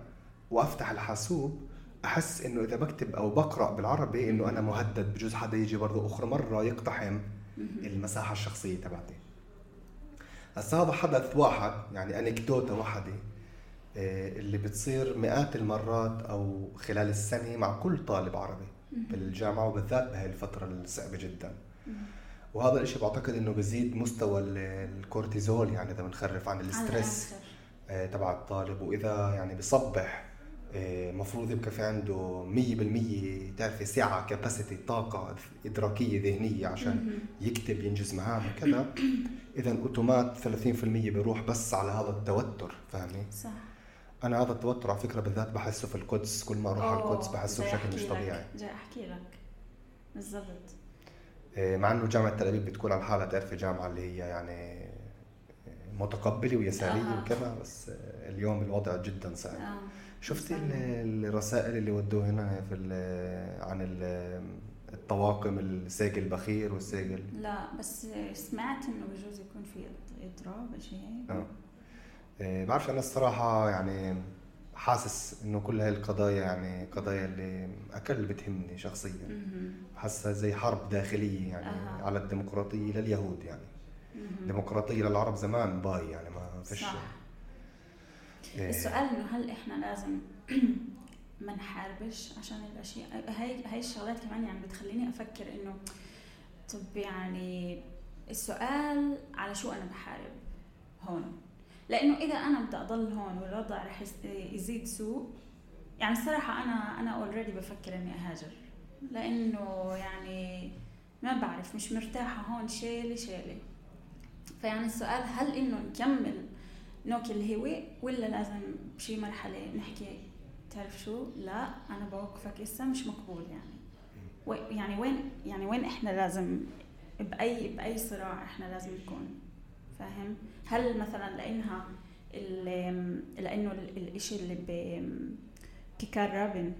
وأفتح الحاسوب أحس إنه إذا بكتب أو بقرأ بالعربي إنه أنا مهدد. بجوز حدا يجي برضه أخرى مرة يقتحم المساحة الشخصية تبعتي. هسا هذا حدث واحد يعني أنكدوتة واحدة. اللي بتصير مئات المرات أو خلال السنة مع كل طالب عربي بالجامعة وبالذات بهي الفترة الصعبة جدا. وهذا الشيء بعتقد إنه بزيد مستوى الكورتيزول يعني إذا بنخرف عن الاسترس آه، تبع الطالب. وإذا يعني بصبح المفروض آه، يبقى في عنده 100% تعرفي سعه كاباسيتي طاقة إدراكية ذهنية عشان يكتب ينجز مهام وكذا *coughs* اذا أوتومات 30% بيروح بس على هذا التوتر فاهمي؟ صح. أنا هذا التوتر على فكرة بالذات بحسه في القدس كل ما أروح على القدس بحسه بشكل مش طبيعي. جاي أحكي لك. بالضبط. إيه، مع إنه جامعة تل أبيب بتكون على حالها تعرفي جامعة اللي هي يعني متقبلة ويسارية آه. وكذا بس اليوم الوضع جدا صعب. آه. شفتي الرسائل اللي ودوه هنا في عن الطواقم الساقي البخير والساقي لا بس سمعت إنه بجوز يكون في إضراب شيء هيك. آه. إيه، بعرفش أنا الصراحة يعني حاسس إنه كل هاي القضايا يعني قضايا اللي أكل بتهمني شخصيا. حاسة زي حرب داخلية يعني أه. على الديمقراطية لليهود يعني. الديمقراطيه للعرب زمان bye يعني ما فيش صح. إيه. السؤال إنه هل إحنا لازم *clears throat* ما نحاربش عشان الاشياء هاي هاي الشغلات كمان يعني بتخليني أفكر إنه طب يعني السؤال على شو أنا بحارب؟ هون. لأنه إذا أنا بدي أضل هون والوضع رح يزيد سوء يعني الصراحة أنا أنا already بفكر إني أهاجر. لأنه يعني ما بعرف مش مرتاحة هون شيلي شيلي فيعني السؤال هل إنه نكمل نوك الهوي ولا لازم بشي مرحلة نحكي؟ تعرف شو؟ لا أنا بوقفك هسه مش مقبول يعني. يعني وين يعني وين إحنا لازم باي بأي صراع إحنا لازم نكون. فاهم؟ هل مثلا لأنها لأنه الإشي اللي ككرابن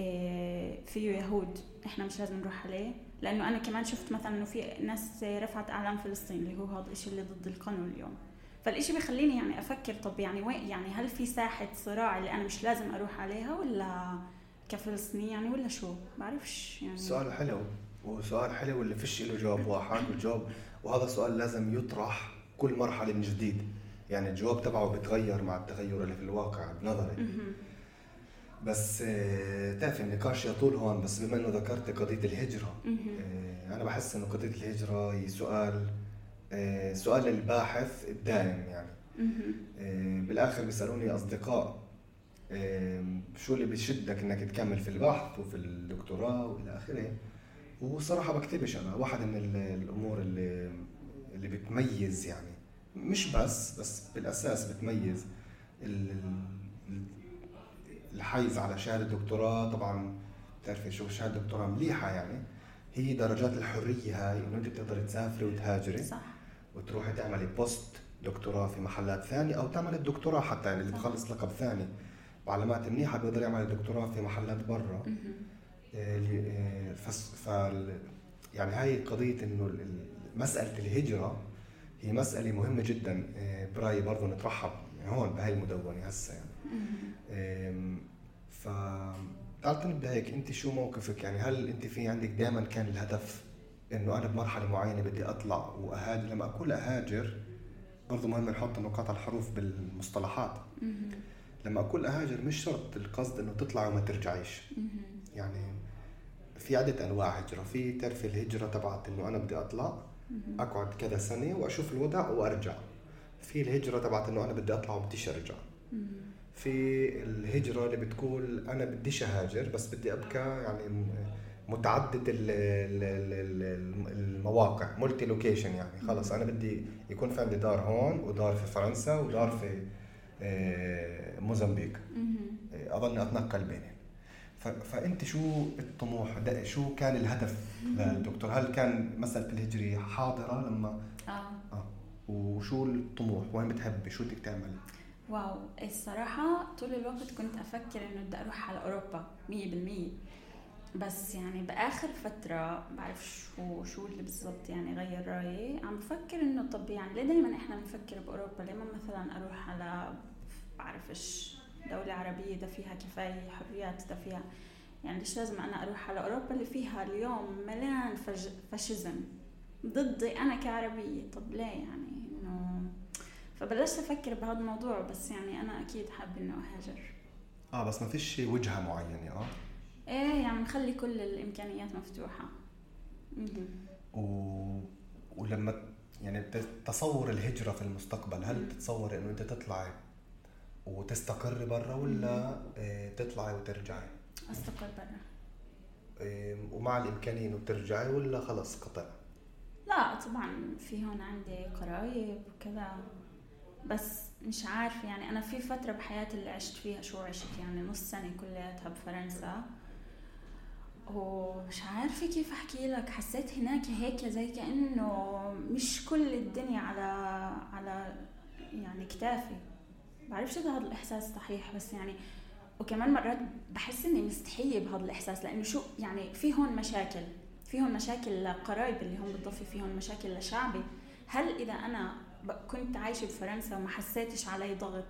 آه، فيه يهود إحنا مش لازم نروح عليه. لأنه أنا كمان شفت مثلا إنه في ناس رفعت اعلام فلسطين اللي هو هذا الشيء اللي ضد القانون اليوم. فالإشي بيخليني يعني أفكر طب يعني وين يعني هل في ساحة صراع اللي أنا مش لازم أروح عليها ولا كفلسطيني يعني ولا شو؟ بعرفش يعني. سؤال حلو. وسؤال حلو اللي فيش له جواب واحد والجواب وهذا السؤال لازم يطرح كل مرحلة من جديد. يعني الجواب تبعه بتغير مع التغير اللي في الواقع بنظري. بس آه، تعرف النقاش يطول هون بس بما إنه ذكرت قضية الهجرة آه، أنا بحس إنه قضية الهجرة هي سؤال آه، سؤال للباحث الدائم يعني. بالآخر بيسألوني أصدقاء شو اللي بيشدك إنك تكمل في البحث وفي الدكتوراه وإلى آخره؟ وصراحة بكتبش أنا. واحد من الأمور اللي اللي بتميز يعني مش بس بس بالأساس بتميز الحيز على شهادة الدكتوراه. طبعا بتعرفي شو شهادة دكتوراه مليحة يعني. هي درجات الحرية هاي إنه أنت بتقدري تسافري وتهاجري صح. وتروحي تعملي بوست دكتوراه في محلات ثانية أو تعملي الدكتوراه حتى يعني اللي بخلص لقب ثاني. بعلامات منيحة بيقدر يعمل الدكتوراه في محلات برا. آه، ف يعني هاي قضية إنه مسألة الهجرة هي مسألة مهمة جدا آه، برأيي برضه نترحب هون بهاي المدونة هسه يعني. ف تعال نبدا هيك أنت شو موقفك؟ يعني هل أنت في عندك دائما كان الهدف إنه أنا بمرحلة معينة بدي أطلع وأهاجر؟ لما أقول أهاجر برضه مهم نحط نقاط الحروف بالمصطلحات. لما أقول أهاجر مش شرط القصد إنه تطلع وما ترجعيش. يعني في عدة أنواع هجرة. في تعرفي الهجرة تبعت إنه أنا بدي أطلع أقعد كذا سنة وأشوف الوضع وأرجع. في الهجرة تبعت إنه أنا بدي أطلع وبديش أرجع. في الهجرة اللي بتقول أنا بديش أهاجر بس بدي أبقى يعني متعدد المواقع multi-location يعني. خلص أنا بدي يكون في عندي دار هون ودار في فرنسا ودار في آه، موزمبيق. آه، اظني أتنقل بينهم. فأنت شو الطموح؟ شو كان الهدف للدكتور؟ هل كان مسألة الهجري حاضرة لما آه. آه. وشو الطموح؟ وين بتحبي شو بدك تعمل؟ واو الصراحة طول الوقت كنت أفكر إنه بدي أروح على أوروبا مية بالمية. بس يعني بآخر فترة بعرف شو شو اللي بالضبط يعني غير رأيي عم بفكر إنه طب يعني ليه دايما إحنا بنفكر بأوروبا؟ ليه ما مثلا أروح على بعرفش. دولة عربية ده فيها كفاية حريات ده فيها. يعني ليش لازم أنا أروح على أوروبا اللي فيها اليوم مليان فج... فاشيزم؟ ضدي أنا كعربية. طب ليه يعني؟ إنه فبلشت أفكر بهذا الموضوع بس يعني أنا أكيد حابة إنه أهاجر. آه بس ما فيش وجهة معينة آه؟ إيه يعني نخلي كل الإمكانيات مفتوحة. و... ولما يعني تصور الهجرة في المستقبل هل بتتصوري إنه أنت تطلعي وتستقري برا ولا آه، تطلعي وترجعي؟ أستقر برا. ومع الإمكانية إنه ترجعي ولا خلص قطع؟ لا طبعا في هون عندي قرايب وكذا بس مش عارف يعني. أنا في فترة بحياتي اللي عشت فيها شو عشت يعني نص سنة كلياتها بفرنسا ومش عارفة كيف أحكي لك. حسيت هناك هيك زي كأنه مش كل الدنيا على على يعني كتافي. بعرفش إذا هذا الإحساس صحيح بس يعني وكمان مرات بحس إني مستحية بهذا الإحساس لأنه شو يعني في هون مشاكل في هون مشاكل لقرايب اللي هم بتضفي فيهم مشاكل لشعبي. هل إذا أنا كنت عايشة بفرنسا وما حسيتش علي ضغط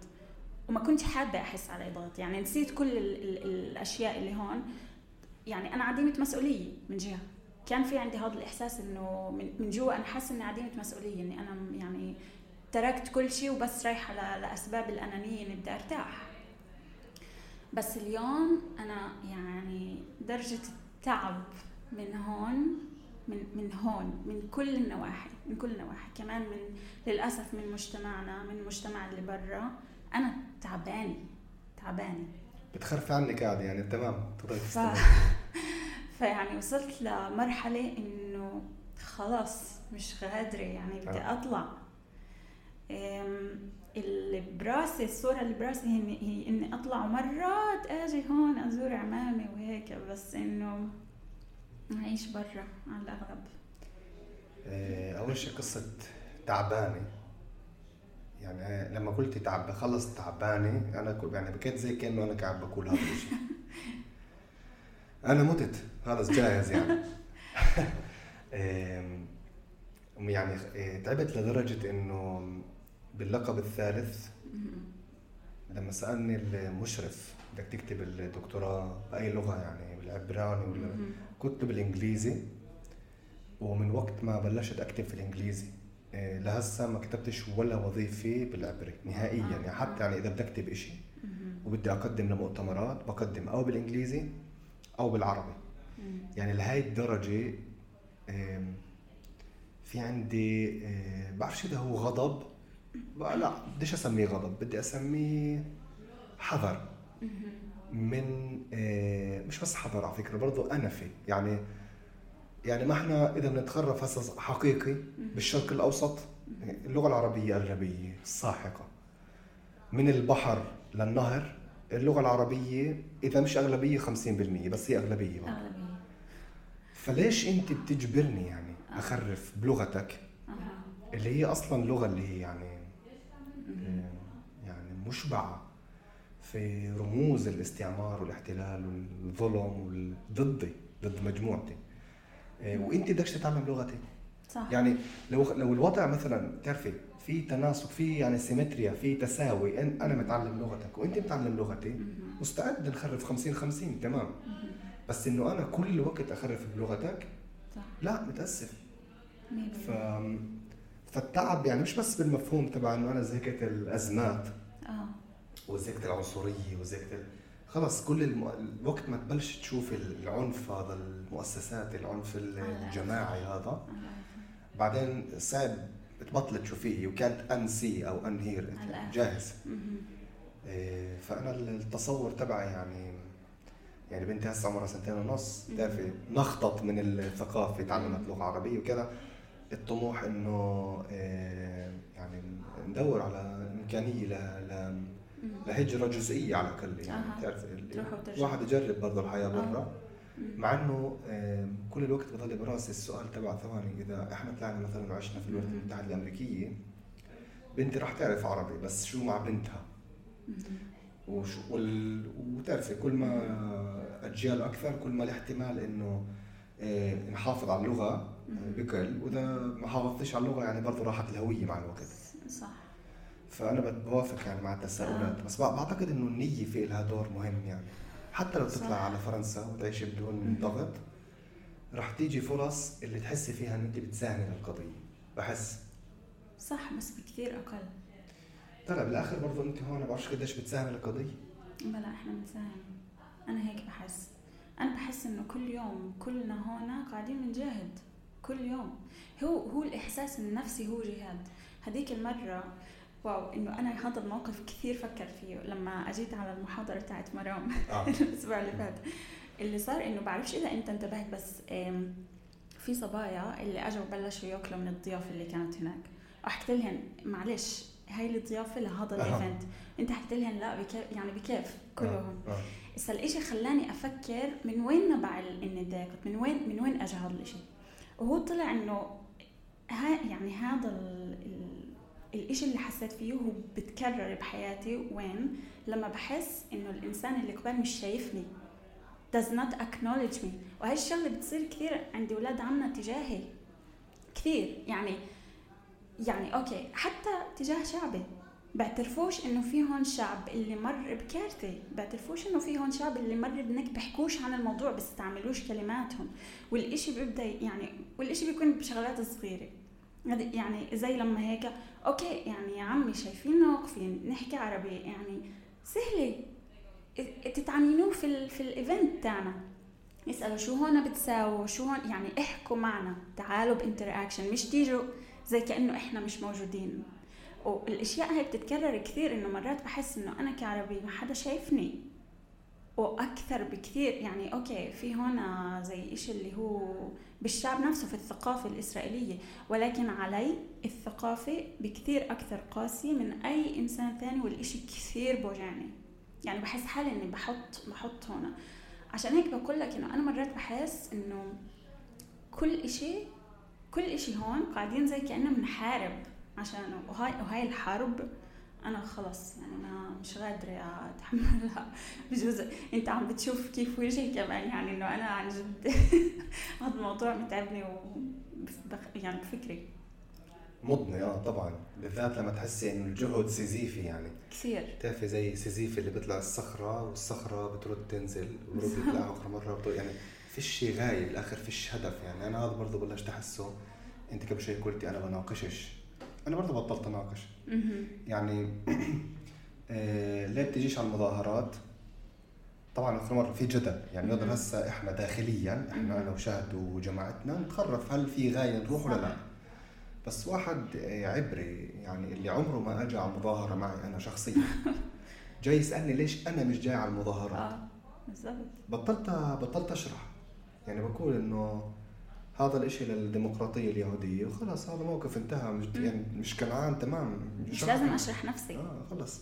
وما كنت حابة أحس علي ضغط يعني نسيت كل ال ال الأشياء اللي هون يعني أنا عديمة مسؤولية من جهة. كان في عندي هذا الإحساس إنه من جوا أنا حاسة إني عديمة مسؤولية إني أنا يعني تركت كل شيء وبس رايحة لأسباب الأنانية اني بدي أرتاح. بس اليوم أنا يعني درجة التعب من هون من من هون من كل النواحي من كل النواحي. كمان من للأسف من مجتمعنا من المجتمع اللي برا أنا تعبانة تعبانة. بتخرفي عنك قاعدة يعني تمام ف... *laughs* فيعني وصلت لمرحلة إنه خلاص مش قادرة يعني بدي آه. أطلع. اللي براسي الصورة اللي براسي هي, اني أطلع مرات آجي هون أزور عمامي وهيك بس إنه أعيش برا على الاغلب آه، أول شيء قصة تعبانة. يعني لما قلتي تعب بخلص تعبانة أنا يعني بكيت زي كأنه أنا قاعد بقول هذا الشيء أنا متت خلص جاهز يعني. *laughs* يعني إيه، تعبت لدرجة إنه باللقب الثالث. لما سألني المشرف بدك تكتب الدكتوراه بأي لغة يعني بالعبراني ولا كنت بالإنجليزي ومن وقت ما بلشت أكتب في الإنجليزي إيه، لهسه ما كتبتش ولا وظيفة بالعبري نهائيا يعني. حتى يعني إذا بدي اكتب إشي وبدي أقدم لمؤتمرات بقدم أو بالإنجليزي أو بالعربي. يعني لهي الدرجة في عندي إيه، بعرفش اذا هو غضب. لا بديش أسميه غضب بدي أسميه حذر. من إيه، مش بس حذر على فكرة برضه أنفي. يعني يعني ما إحنا إذا بنتخرف هسه حقيقي بالشرق الأوسط اللغة العربية اغلبيه ساحقة. من البحر للنهر اللغة العربية إذا مش أغلبية 50% بس هي أغلبية. أغلبية. فليش أنت بتجبرني يعني آه. أخرف بلغتك؟ اللي هي أصلا لغة اللي هي يعني يعني مشبعة في رموز الاستعمار والاحتلال والظلم ضدي ضد مجموعتي. إيه، وانت بدكش تتعلم لغتي. صح. يعني لو لو الوضع مثلا بتعرفي في تناسق في يعني سيمتريا في تساوي أنا متعلم لغتك وإنت متعلم لغتي مستعد نخرف 50 50 تمام. بس إنه أنا كل الوقت أخرف بلغتك صح. لا متأسف. ف فالتعب يعني مش بس بالمفهوم تبع إنه أنا زهقت الأزمات. آه. وزهقت العنصرية وزهقت خلص كل الم... الوقت ما تبلش تشوف العنف هذا المؤسسات العنف الجماعي هذا. بعدين صعب تبطل تشوفيه. وكانت ان سي أو ان هير جاهز. إيه فأنا التصور تبعي يعني يعني بنتي هسه عمرها سنتين ونص بتعرفي نخطط من الثقافة تعلمت لغة عربية وكذا. الطموح إنه إيه يعني ندور على إمكانية ل... لهجرة جزئية على الأقل يعني. بتعرف الواحد يجرب برضه الحياة برا. مع إنه كل الوقت بضل براسي السؤال تبع ثواني. إذا إحنا طلعنا مثلا وعشنا في الولايات المتحدة الأمريكية بنتي راح تعرف عربي بس شو مع بنتها؟ وش وال... وتعرفي كل ما أجيال أكثر كل ما الاحتمال إنه إيه نحافظ على اللغة بكل وإذا ما حافظتش على اللغة يعني برضه راحت الهوية مع الوقت. صح. فأنا بوافق يعني مع التساؤلات آه. بس بعتقد إنه النية في لها دور مهم يعني. حتى لو تطلع على فرنسا وتعيش بدون ضغط رح تيجي فرص اللي تحسي فيها إن أنت بتساهمي للقضية. بحس. صح بس بكثير أقل. طلع بالآخر برضه أنت هون ما بعرفش قديش بتساهمي للقضية. بلا إحنا بنساهم أنا هيك بحس. أنا بحس إنه كل يوم كلنا هون قاعدين بنجاهد. كل يوم. هو هو الإحساس النفسي هو جهاد. هذيك المرة واو إنه أنا هذا الموقف كثير فكرت فيه لما أجيت على المحاضرة تاعت مرام آه. *laughs* الأسبوع اللي فات. اللي صار إنه بعرفش إذا أنت انتبهت بس في صبايا اللي أجوا بلشوا يأكلوا من الضيافة اللي كانت هناك. وحكيت لهم معلش هاي الضيافة لهذا ال event. أنت حكيت لهم لا بكيف يعني بكيف؟ كلهم. آه. آه. الإشي خلاني أفكر من وين نبع النداء من وين من وين اجى هذا الإشي؟ وهو طلع إنه ها يعني هذا الإشي اللي حسيت فيه هو بتكرر بحياتي وين؟ لما بحس إنه الإنسان اللي قبال مش شايفني. Does not acknowledge me. وهي الشغلة بتصير كثير عند أولاد عمنا تجاهي. كثير. يعني يعني okay حتى تجاه شعبي. بعترفوش إنه في هون شعب اللي مر بكارثة. بعترفوش إنه في هون شعب اللي مر بنكبة بحكوش عن الموضوع بيستعملوش كلماتهم. والإشي بيبدأ يعني والإشي بيكون بشغلات صغيرة. يعني زي لما هيك okay يعني يا عمي شايفيننا واقفين نحكي عربي يعني سهلة. תתעניינו في ال في ال event تاعنا. يسالوا شو هون بتساووا شو هون يعني احكوا معنا. تعالوا ب interaction مش تيجوا زي كأنه إحنا مش موجودين. والأشياء هيك بتتكرر كثير إنه مرات بحس إنه أنا كعربي ما حدا شايفني. وأكثر بكثير يعني أوكي في هون زي إشي اللي هو بالشعب نفسه في الثقافة الإسرائيلية. ولكن علي الثقافة بكثير أكثر قاسية من أي إنسان ثاني والإشي كثير بوجعني. يعني بحس حالي إني بحط بحط هون. عشان هيك بقول لك إنه أنا مرات بحس إنه كل إشي كل إشي هون قاعدين زي كأننا بنحارب. عشان وهاي وهاي الحرب أنا خلص يعني أنا مش قادرة أتحملها *laughs* بجوز أنت عم بتشوف كيف وجهي كمان يعني إنه أنا عن جد *laughs* هذا الموضوع متعبني و يعني بفكري. مضني آه طبعا. بالذات لما تحسي إنه الجهد سيزيفي يعني. كثير. بتعرفي زي سيزيفي اللي بيطلع الصخرة والصخرة بترد تنزل وبرد يطلع آخر مرة بترد يعني فيش غاية بالآخر فيش هدف. يعني أنا هذا برضه بلشت أحسه. أنت قبل شوي قلتي أنا بناقشش. أنا برضه بطلت أناقش. يعني *clears throat* آه ليه بتجيش على المظاهرات؟ طبعا اخر مرة في جدل. يعني نقدر هسه إحنا داخليا إحنا أنا وشهد وجماعتنا نتخرف هل في غاية نروح ولا لا. بس واحد عبري يعني اللي عمره ما اجى على مظاهره معي أنا شخصيا. *laughs* جاي يسألني ليش أنا مش جاي على المظاهرات آه بالضبط. بطلت بطلت أشرح. يعني بقول إنه هذا الإشي للديمقراطية اليهودية. وخلص هذا موقف انتهى. مش يعني مش كنعان تمام. مش, لازم أشرح نفسي. آه خلص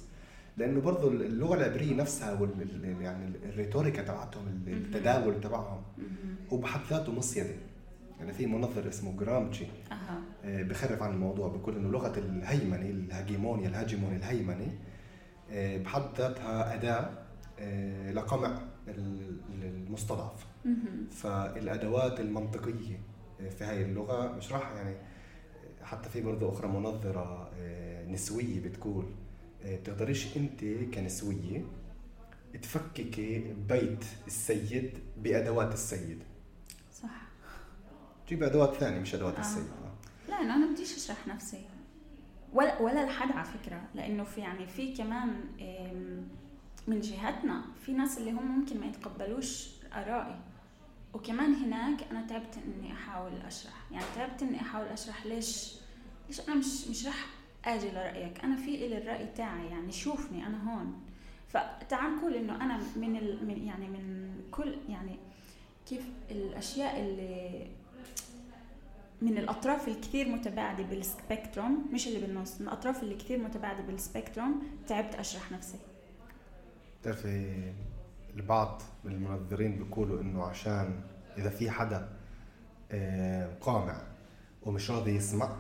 لأنه برضه اللغة العبرية نفسها وال يعني الريتوريكا تبعتهم التداول تبعهم هو بحد ذاته مصيده يعني في منظر اسمه جرامتشي أه. بخرف عن الموضوع بيقول إنه لغة الهيمنة الهاجيمونيا الهاجيموني الهيمني آه، بحد ذاتها أداة آه، لقمع المستضعف. فالأدوات المنطقية في هاي اللغة مش راح يعني حتى في برضه أخرى منظرة نسوية بتقول بتقدريش أنت كنسوية تفككي بيت السيد بأدوات السيد. جيب أدوات ثانية مش أدوات آه. السيء لا أنا ما بديش أشرح نفسي. ولا ولا لحد على فكرة لأنه في يعني في كمان من جهتنا في ناس اللي هم ممكن ما يتقبلوش آرائي. وكمان هناك أنا تعبت إني أحاول أشرح. يعني تعبت إني أحاول أشرح ليش ليش أنا مش مش راح أجي لرأيك. أنا في إلي الرأي تاعي يعني شوفني أنا هون. فتعال نقول إنه أنا من, ال... من يعني من كل يعني كيف الأشياء اللي من الأطراف الكثير متباعدة بال spectrum مش اللي بالنص من الأطراف اللي كثير متباعدة بال spectrum تعبت أشرح نفسي. بتعرفي البعض من المنظرين بيقولوا إنه عشان إذا في حدا آه، قامع ومش راضي يسمع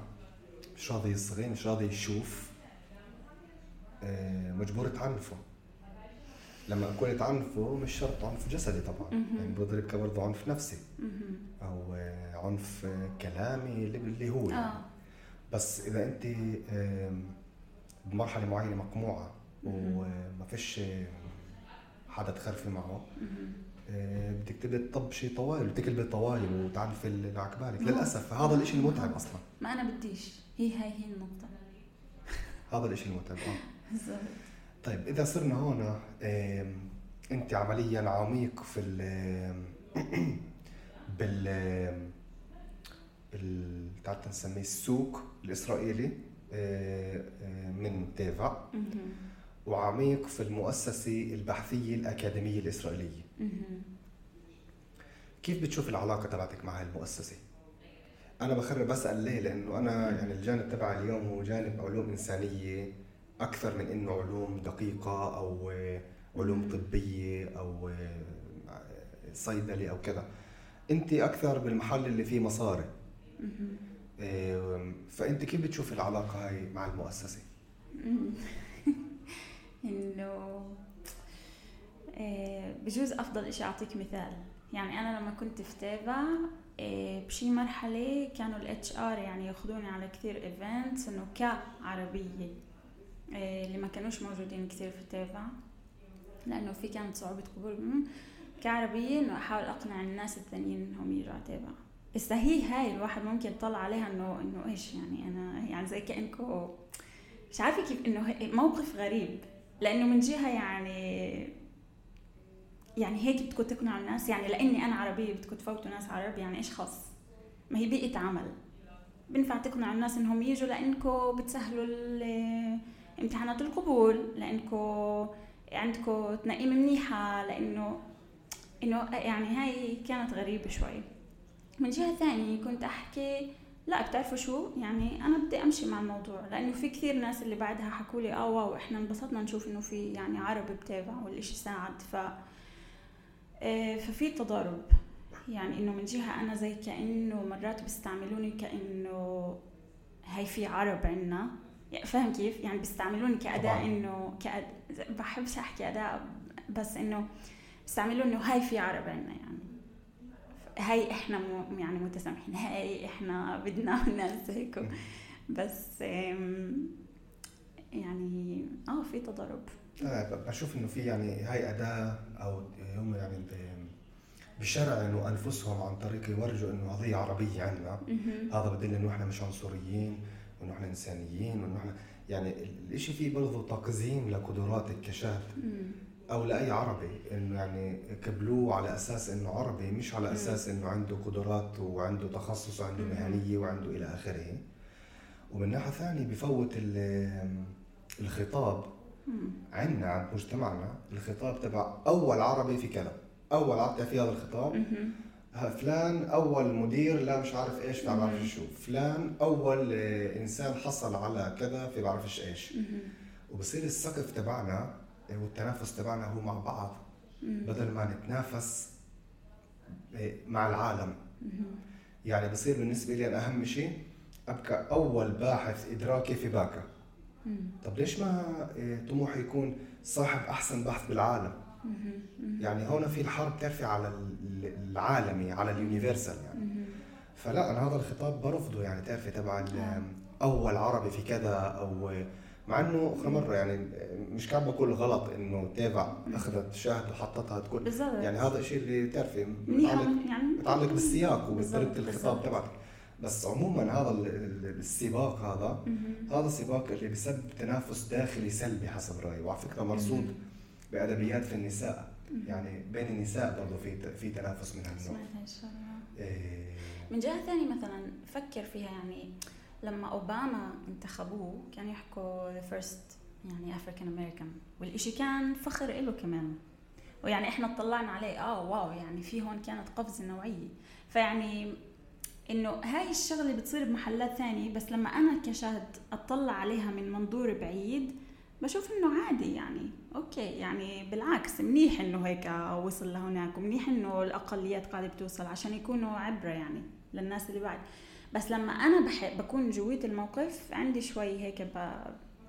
مش راضي يصغي مش راضي يشوف آه، مجبور تعنفه لما أكون تعنفه مش شرط عنف جسدي طبعا يعني بقدر يبقى برضه عنف نفسي أو آه، عنف كلامي اللي هو يعني. آه. بس إذا انت بمرحلة معينة مقموعة وما فيش حدا تخرفي معه. آه، بدك تبدأ تطبشي طوائل وتكلبي طوائل وتعنفي اللي عقبالك للأسف هذا الشيء المتعب أصلا. ما أنا بديش. هي هاي هي النقطة. *laughs* هذا الشيء المتعب آه. طيب إذا صرنا هون أنت عمليا عميق في ال *clears throat* بال تعال نسميه السوق الإسرائيلي آه، آه، من تيفا وعميق في المؤسسة البحثية الأكاديمية الإسرائيلية. كيف بتشوف العلاقة تبعتك مع هاي المؤسسة؟ أنا بخرب بسأل ليه؟ لأنه أنا يعني الجانب تبعي اليوم هو جانب علوم إنسانية أكثر من إنه علوم دقيقة أو علوم طبية أو صيدلة أو كذا. أنت أكثر بالمحل اللي فيه مصاري. فأنت كيف بتشوف العلاقة هاي مع المؤسسة؟ إنه آه، بجوز أفضل إشي أعطيك مثال. يعني أنا لما كنت في تيفا آه، بشي مرحلة كانوا ال HR يعني ياخذوني على كثير events إنه كعربية آه، اللي ما كانوش موجودين كثير في تيفا لأنه في كانت صعوبة قبول كعربية إنه أحاول أقنع الناس الثانيين إنهم يجوا على تيفا هي هاي الواحد ممكن يطلع عليها إنه إنه إيش يعني أنا يعني زي كانكم مش عارفة كيف إنه موقف غريب. لأنه من جهة يعني يعني هيك بدكم تقنعوا الناس. يعني لإني أنا عربية بدكم تفوتوا ناس عرب يعني إيش خص ما هي بيئة عمل. بنفع تقنعوا الناس إنهم يجوا لانكم بتسهلوا امتحانات القبول لانكم عندكم تنقيم منيحة لإنه إنه يعني هاي كانت غريبة شوي. من جهة ثانية كنت أحكي لا بتعرفوا شو؟ يعني أنا بدي أمشي مع الموضوع لأنه في كثير ناس اللي بعدها حكوا لي آه واو إحنا انبسطنا نشوف إنه في يعني عرب بتابع والإشي ساعد. ف آه، ففي تضارب. يعني إنه من جهة أنا زي كأنه مرات بيستعملوني كأنه هي في عرب عنا. يعني فاهم كيف؟ يعني بيستعملوني كأداة إنه كأد... بحبش أحكي اداء بس إنه بيستعملوني إنه هاي في عرب عنا يعني. هاي إحنا مو يعني متسامحين هاي إحنا بدنا *laughs* ناس هيك. بس يعني آه في تضارب. أنا بشوف إنه في يعني هاي أداة أو هم يعني بشرعنوا أنفسهم عن طريق يورجوا إنه قضية عربية عندنا. هذا بدل إنه إحنا مش عنصريين وانه إحنا إنسانيين وانه إحنا يعني الشيء فيه برضه تقزيم لقدراتك كشاب أو لأي عربي إنه يعني قبلوه على أساس إنه عربي مش على أساس إنه عنده قدرات وعنده تخصص وعنده مهنية وعنده إلى آخره. ومن ناحية ثانية بفوت الخطاب عندنا عند مجتمعنا الخطاب تبع أول عربي في كذا أول عربي في هذا الخطاب. فلان أول مدير لا مش عارف إيش في بعرف شو. فلان أول إنسان حصل على كذا في بعرفش إيش وبصير السقف تبعنا والتنافس تبعنا هو مع بعض. بدل ما نتنافس إيه، مع العالم. يعني بصير بالنسبة لي أنا أهم شيء أبقى أول باحث إدراكي في باكا طب ليش ما إيه، طموحي يكون صاحب أحسن بحث بالعالم؟ يعني هون في الحرب ترفع على العالمي على اليونيفرسال يعني. فلا أنا هذا الخطاب برفضه يعني تعرفي تبع أول عربي في كذا أو مع إنه اخر مره يعني مش كان بقول غلط إنه تابع أخذت شاهد وحطتها تكون. بالزبط. يعني هذا الشيء اللي بتعرفي متعلق يعني. متعلق بالسياق وبطريقة الخطاب تبعك. بس عموما هذا السباق هذا هذا السباق اللي بسبب تنافس داخلي سلبي حسب رأيي. وعلى فكرة مرصود بأدبيات في النساء. يعني بين النساء برضه في في تنافس من هالنوع. إيه. من جهة ثانية مثلا فكر فيها يعني لما أوباما انتخبوه كانوا يحكوا first يعني African American والإشي كان فخر له كمان. ويعني إحنا اطلعنا عليه آه wow يعني في هون كانت قفزة نوعية. فيعني إنه هاي الشغلة بتصير بمحلات ثانية بس لما أنا كشاهد أطلع عليها من منظور بعيد بشوف إنه عادي يعني. okay يعني بالعكس منيح إنه هيك وصل لهناك ومنيح إنه الأقليات قاعدة بتوصل عشان يكونوا عبرة يعني للناس اللي بعد. بس لما أنا بحب بكون جوات الموقف عندي شوي هيك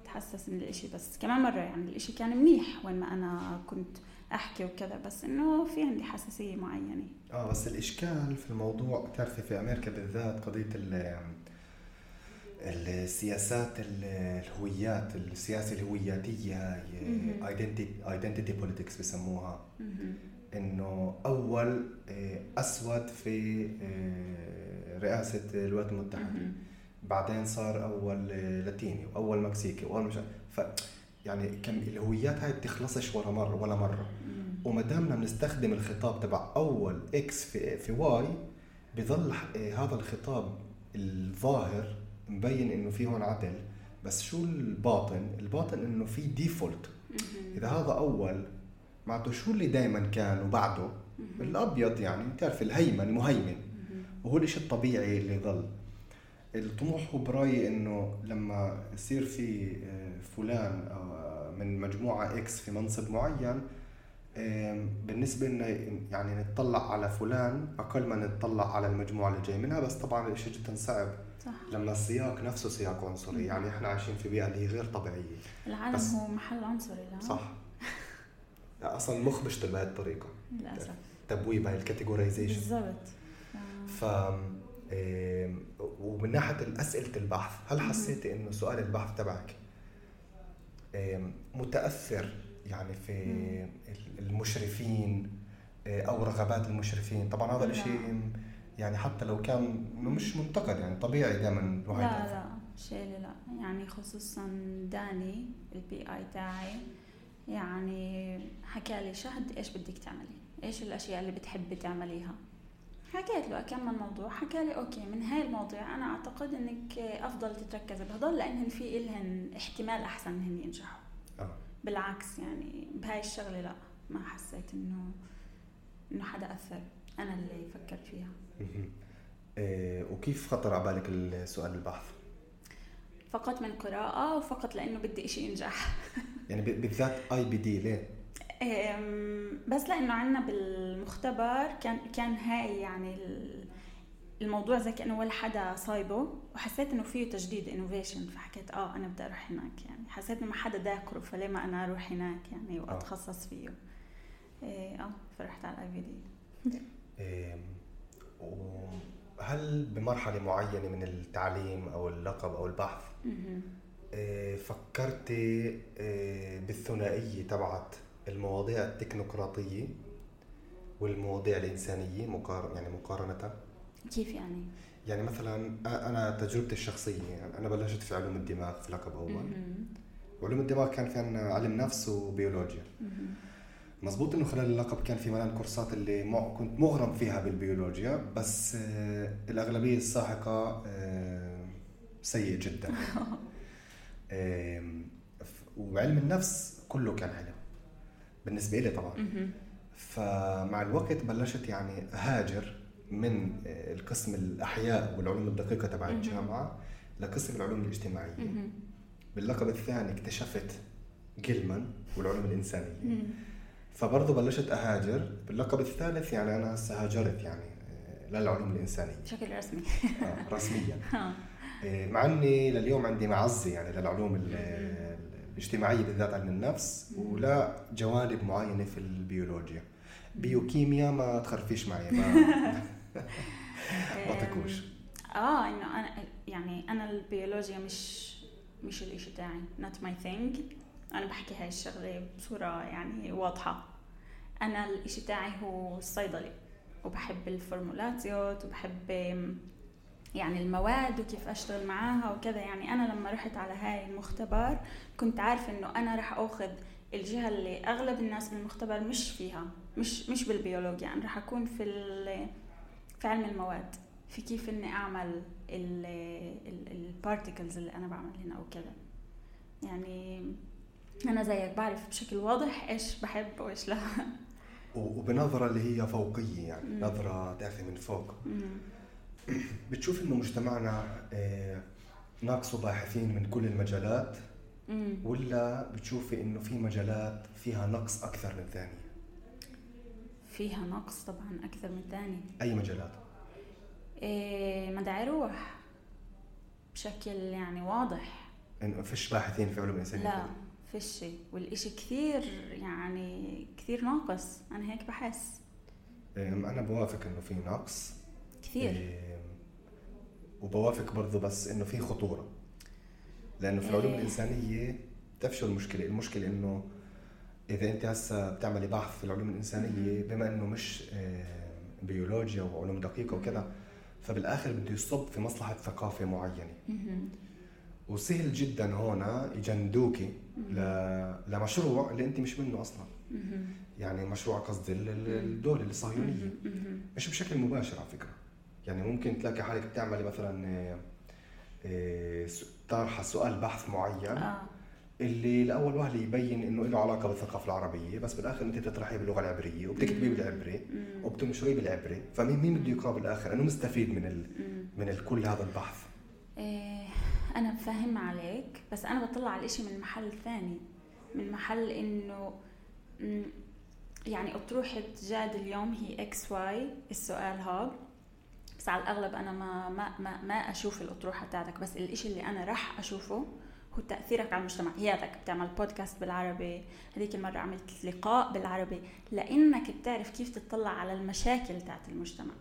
يتحسس من الإشي. بس كمان مرة يعني الإشي كان منيح وين ما أنا كنت أحكي وكذا. بس إنه في عندي حساسية معينة. آه بس الإشكال في الموضوع بتعرفي في أمريكا بالذات قضية السياسات الهويات السياسة الهوياتية identity politics بسموها. إنه أول آه، أسود في آه، رئاسة الولايات المتحدة. بعدين صار أول لاتيني وأول مكسيكي وأول مش ف يعني كم الهويات هاي بتخلصش ولا مرة ولا مرة. وما دامنا بنستخدم الخطاب تبع أول X في في Y بظل آه، هذا الخطاب الظاهر مبين إنه في هون عدل. بس شو الباطن؟ الباطن إنه في default إذا هذا أول معناته شو اللي دائما كان وبعده؟ الأبيض يعني بتعرف الهيمن مهيمن. وهو الشيء الطبيعي اللي ظل الطموح هو برأيي إنه لما يصير في آه، فلان آه، من مجموعة إكس في منصب معين بالنسبة لنا يعني نتطلع على فلان أقل ما نتطلع على المجموعة اللي جاي منها بس طبعا الشيء جدا صعب. صح. لما السياق نفسه سياق عنصري يعني إحنا عايشين في بيئة اللي هي غير طبيعية. العالم بس هو محل عنصري لا؟ صح. *laughs* أصلا المخ بيشتغل بهذه الطريقة. للأسف. تبويب هاي الكاتيجورايزيشن بالضبط. ف ومن ناحية أسئلة البحث هل حسيتي إنه سؤال البحث تبعك متأثر يعني في المشرفين آه، أو رغبات المشرفين؟ طبعا هذا الشيء يعني حتى لو كان مش منتقد يعني طبيعي دائما الواحد لا لا شيء لا يعني خصوصا داني ال PI تاعي يعني حكى لي شهد إيش بدك تعملي؟ إيش الأشياء اللي بتحبي تعمليها؟ حكيت له كم من موضوع حكى لي okay من هاي المواضيع أنا أعتقد إنك أفضل تتركزي بهدول لأنهن في إلهن احتمال أحسن انهن ينجحوا آه. بالعكس يعني بهاي الشغلة لا ما حسيت إنه إنه حدا أثر أنا اللي فكرت فيها إيه وكيف خطر على بالك السؤال البحث؟ فقط من قراءة وفقط لأنه بدي إشي ينجح *laughs* يعني بالذات IBD ليه؟ بس لأنه عنا بالمختبر كان كان هاي يعني الموضوع زي كأنه ولا حدا صايبه وحسيت إنه فيه تجديد innovation فحكيت آه أنا بدي أروح هناك يعني. حسيت إنه ما حدا ذاكره فليه ما أنا أروح هناك يعني آه. وأتخصص فيه؟ إيه، آه فرحت على الاي بي دي. وهل بمرحلة معينة من التعليم أو اللقب أو البحث آه، فكرتي آه، بالثنائية تبعت المواضيع التكنوقراطية والمواضيع الإنسانية مقارنة يعني مقارنة. كيف يعني؟ يعني مثلا أنا تجربتي الشخصية يعني أنا بلشت في علوم الدماغ في لقب أول. وعلوم الدماغ كان في عندنا علم نفس وبيولوجيا. مزبوط إنه خلال اللقب كان في ملان كورسات اللي مع كنت مغرم فيها بالبيولوجيا بس آه الأغلبية الساحقة آه سيء جدا. *laughs* آه وعلم النفس كله كان حلو بالنسبة لي طبعا. فمع الوقت بلشت يعني أهاجر من آه، القسم الأحياء والعلوم الدقيقة تبع الجامعة لقسم العلوم الاجتماعية. باللقب الثاني اكتشفت جيلمان والعلوم الإنسانية. فبرضه بلشت أهاجر. باللقب الثالث يعني أنا هسه هاجرت يعني آه، للعلوم الإنسانية. بشكل رسمي. آه رسميا. *laughs* آه، مع إني لليوم عندي معزة يعني للعلوم الاجتماعية بالذات علم النفس ولا جوانب معينة في البيولوجيا. بيوكيميا ما تخرفيش معي ما *laughs* ما تكوش آه إنه أنا يعني أنا البيولوجيا مش مش الإشي تاعي not my thing. أنا بحكي هاي الشغلة بصورة يعني واضحة. أنا الإشي تاعي هو الصيدلي وبحب ال פורמולציות وبحب يعني المواد وكيف أشتغل معاها وكذا. يعني أنا لما رحت على هاي المختبر كنت عارفة إنه أنا راح أخذ الجهة اللي أغلب الناس بالمختبر مش فيها مش مش بالبيولوجيا. يعني راح أكون في في علم المواد في كيف إني أعمل البارتيكلز اللي أنا بعمل هنا وكذا يعني أنا زيك بعرف بشكل واضح إيش بحب وإيش لا. وبنظرة اللي هي فوقية يعني مم. نظرة تعرفي من فوق. بتشوف إنه مجتمعنا آه، ناقصه باحثين من كل المجالات. ولا بتشوفي إنه في مجالات فيها نقص أكثر من ثانية فيها نقص طبعا أكثر من ثاني أي مجالات؟ إيه مدعي روح. بشكل يعني واضح. إنه فيش باحثين في علوم الإنسانية؟ لا فيش والإشي كثير يعني كثير ناقص. أنا هيك بحس. أنا بوافق إنه في نقص. كثير وبوافق برضه بس إنه في خطورة. لأنه في العلوم إيه. الإنسانية شو المشكلة؟ المشكلة إنه إذا أنت هسه بتعملي بحث في العلوم الإنسانية بما إنه مش آه، بيولوجيا وعلوم دقيقة وكذا فبالآخر بده يصب في مصلحة ثقافة معينة. وسهل جدا هون يجندوكي لمشروع اللي أنت مش منه أصلا. يعني مشروع قصدي الدولة الصهيونية. مش بشكل مباشر على فكرة. يعني ممكن تلاقي حالك بتعملي مثلا آه، آه، طرح سؤال بحث معين آه. اللي لأول وهله يبين إنه له علاقة بالثقافة العربية بس بالآخر أنت تطرحيه باللغة العبرية وبتكتبيه بالعبري وبتنشريه بالعبري. فمين مين بده يقرأ بالآخر؟ انه مستفيد من ال من كل هذا البحث. إيه أنا بفهم عليك بس أنا بطلع على الاشي من محل ثاني من محل إنه يعني أطروحة جاد اليوم هي X Y السؤال هذا. بس على الأغلب أنا ما ما ما, ما أشوف الأطروحة تاعتك بس الإشي اللي أنا راح أشوفه هو تأثيرك على المجتمع هياتك بتعمل بودكاست بالعربي هذيك المرة عملت لقاء بالعربي لأنك بتعرف كيف تطلع على المشاكل تاعت المجتمع.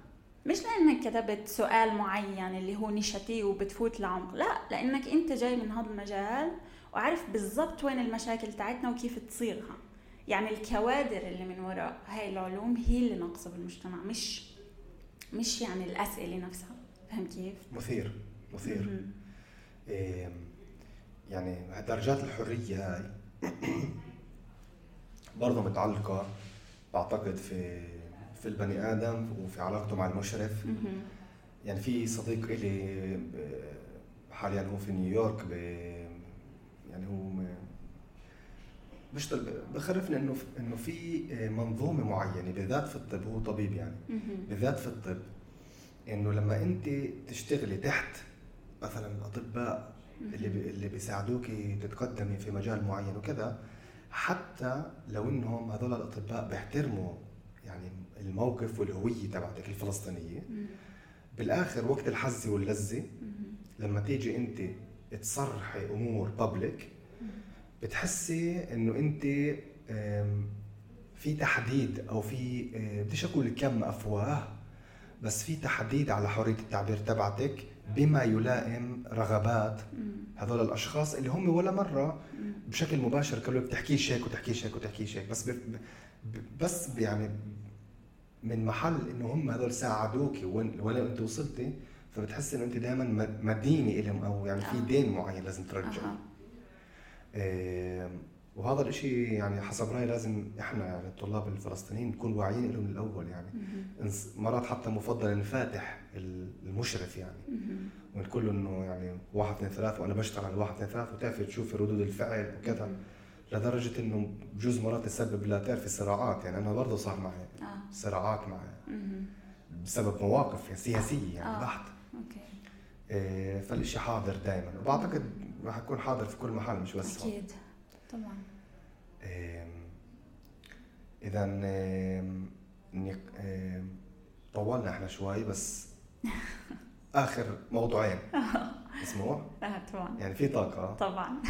مش لأنك كتبت سؤال معين اللي هو نشتي وبتفوت لعمق لا لأنك أنت جاي من هذا المجال وعارف بالضبط وين المشاكل تاعتنا وكيف تصيغها يعني الكوادر اللي من وراء هاي العلوم هي اللي ناقصة بالمجتمع مش مش يعني الأسئلة نفسها فهم كيف؟ مثير مثير. إيه يعني درجات الحرية هاي برضه متعلقة بعتقد في في البني آدم وفي علاقته مع المشرف. يعني في صديق إلي حاليا هو في نيويورك يعني هو بيشتغل بخرفني إنه إنه في منظومة معينة بالذات في الطب هو طبيب يعني بالذات في الطب إنه لما أنت تشتغلي تحت مثلا أطباء اللي اللي بيساعدوك تتقدمي في مجال معين وكذا حتى لو إنهم هذول الأطباء بيحترموا يعني الموقف والهوية تبعتك الفلسطينية بالآخر وقت الحزة واللذة لما تيجي أنت تصرحي أمور بابليك بتحسي إنه أنت في تحديد أو في بديش أقول كم أفواه بس في تحديد على حرية التعبير تبعتك بما يلائم رغبات هذول الأشخاص اللي هم ولا مرة بشكل مباشر قالوا بتحكيش هيك وتحكيش هيك وتحكيش هيك بس بس يعني من محل إنه هم هذول ساعدوك ولا أنت وصلتي فبتحس إنه أنت دائما مدينة لهم أو يعني في دين معين لازم ترجعه. وهذا الإشي يعني حسب رأيي لازم إحنا يعني الطلاب الفلسطينيين نكون واعيين له من الأول يعني. مرات حتى مفضل نفاتح المشرف يعني. ونقول له إنه يعني واحد اثنين ثلاثة وأنا بشتغل على واحد اثنين ثلاثة وتعرفي تشوفي ردود الفعل وكذا. لدرجة إنه بجوز مرات تسبب لا تعرفي صراعات يعني. أنا برضه صار معي آه. صراعات معي بسبب مواقف سياسية يعني آه. بحت. أوكي. إيه فالشيء حاضر دائما وبعتقد راح يكون حاضر في كل محل مش بس أكيد. طبعا. اذا طولنا إحنا شوي بس *laughs* آخر موضوعين. مسموح؟ *laughs* آه طبعا. يعني في طاقة. طبعا.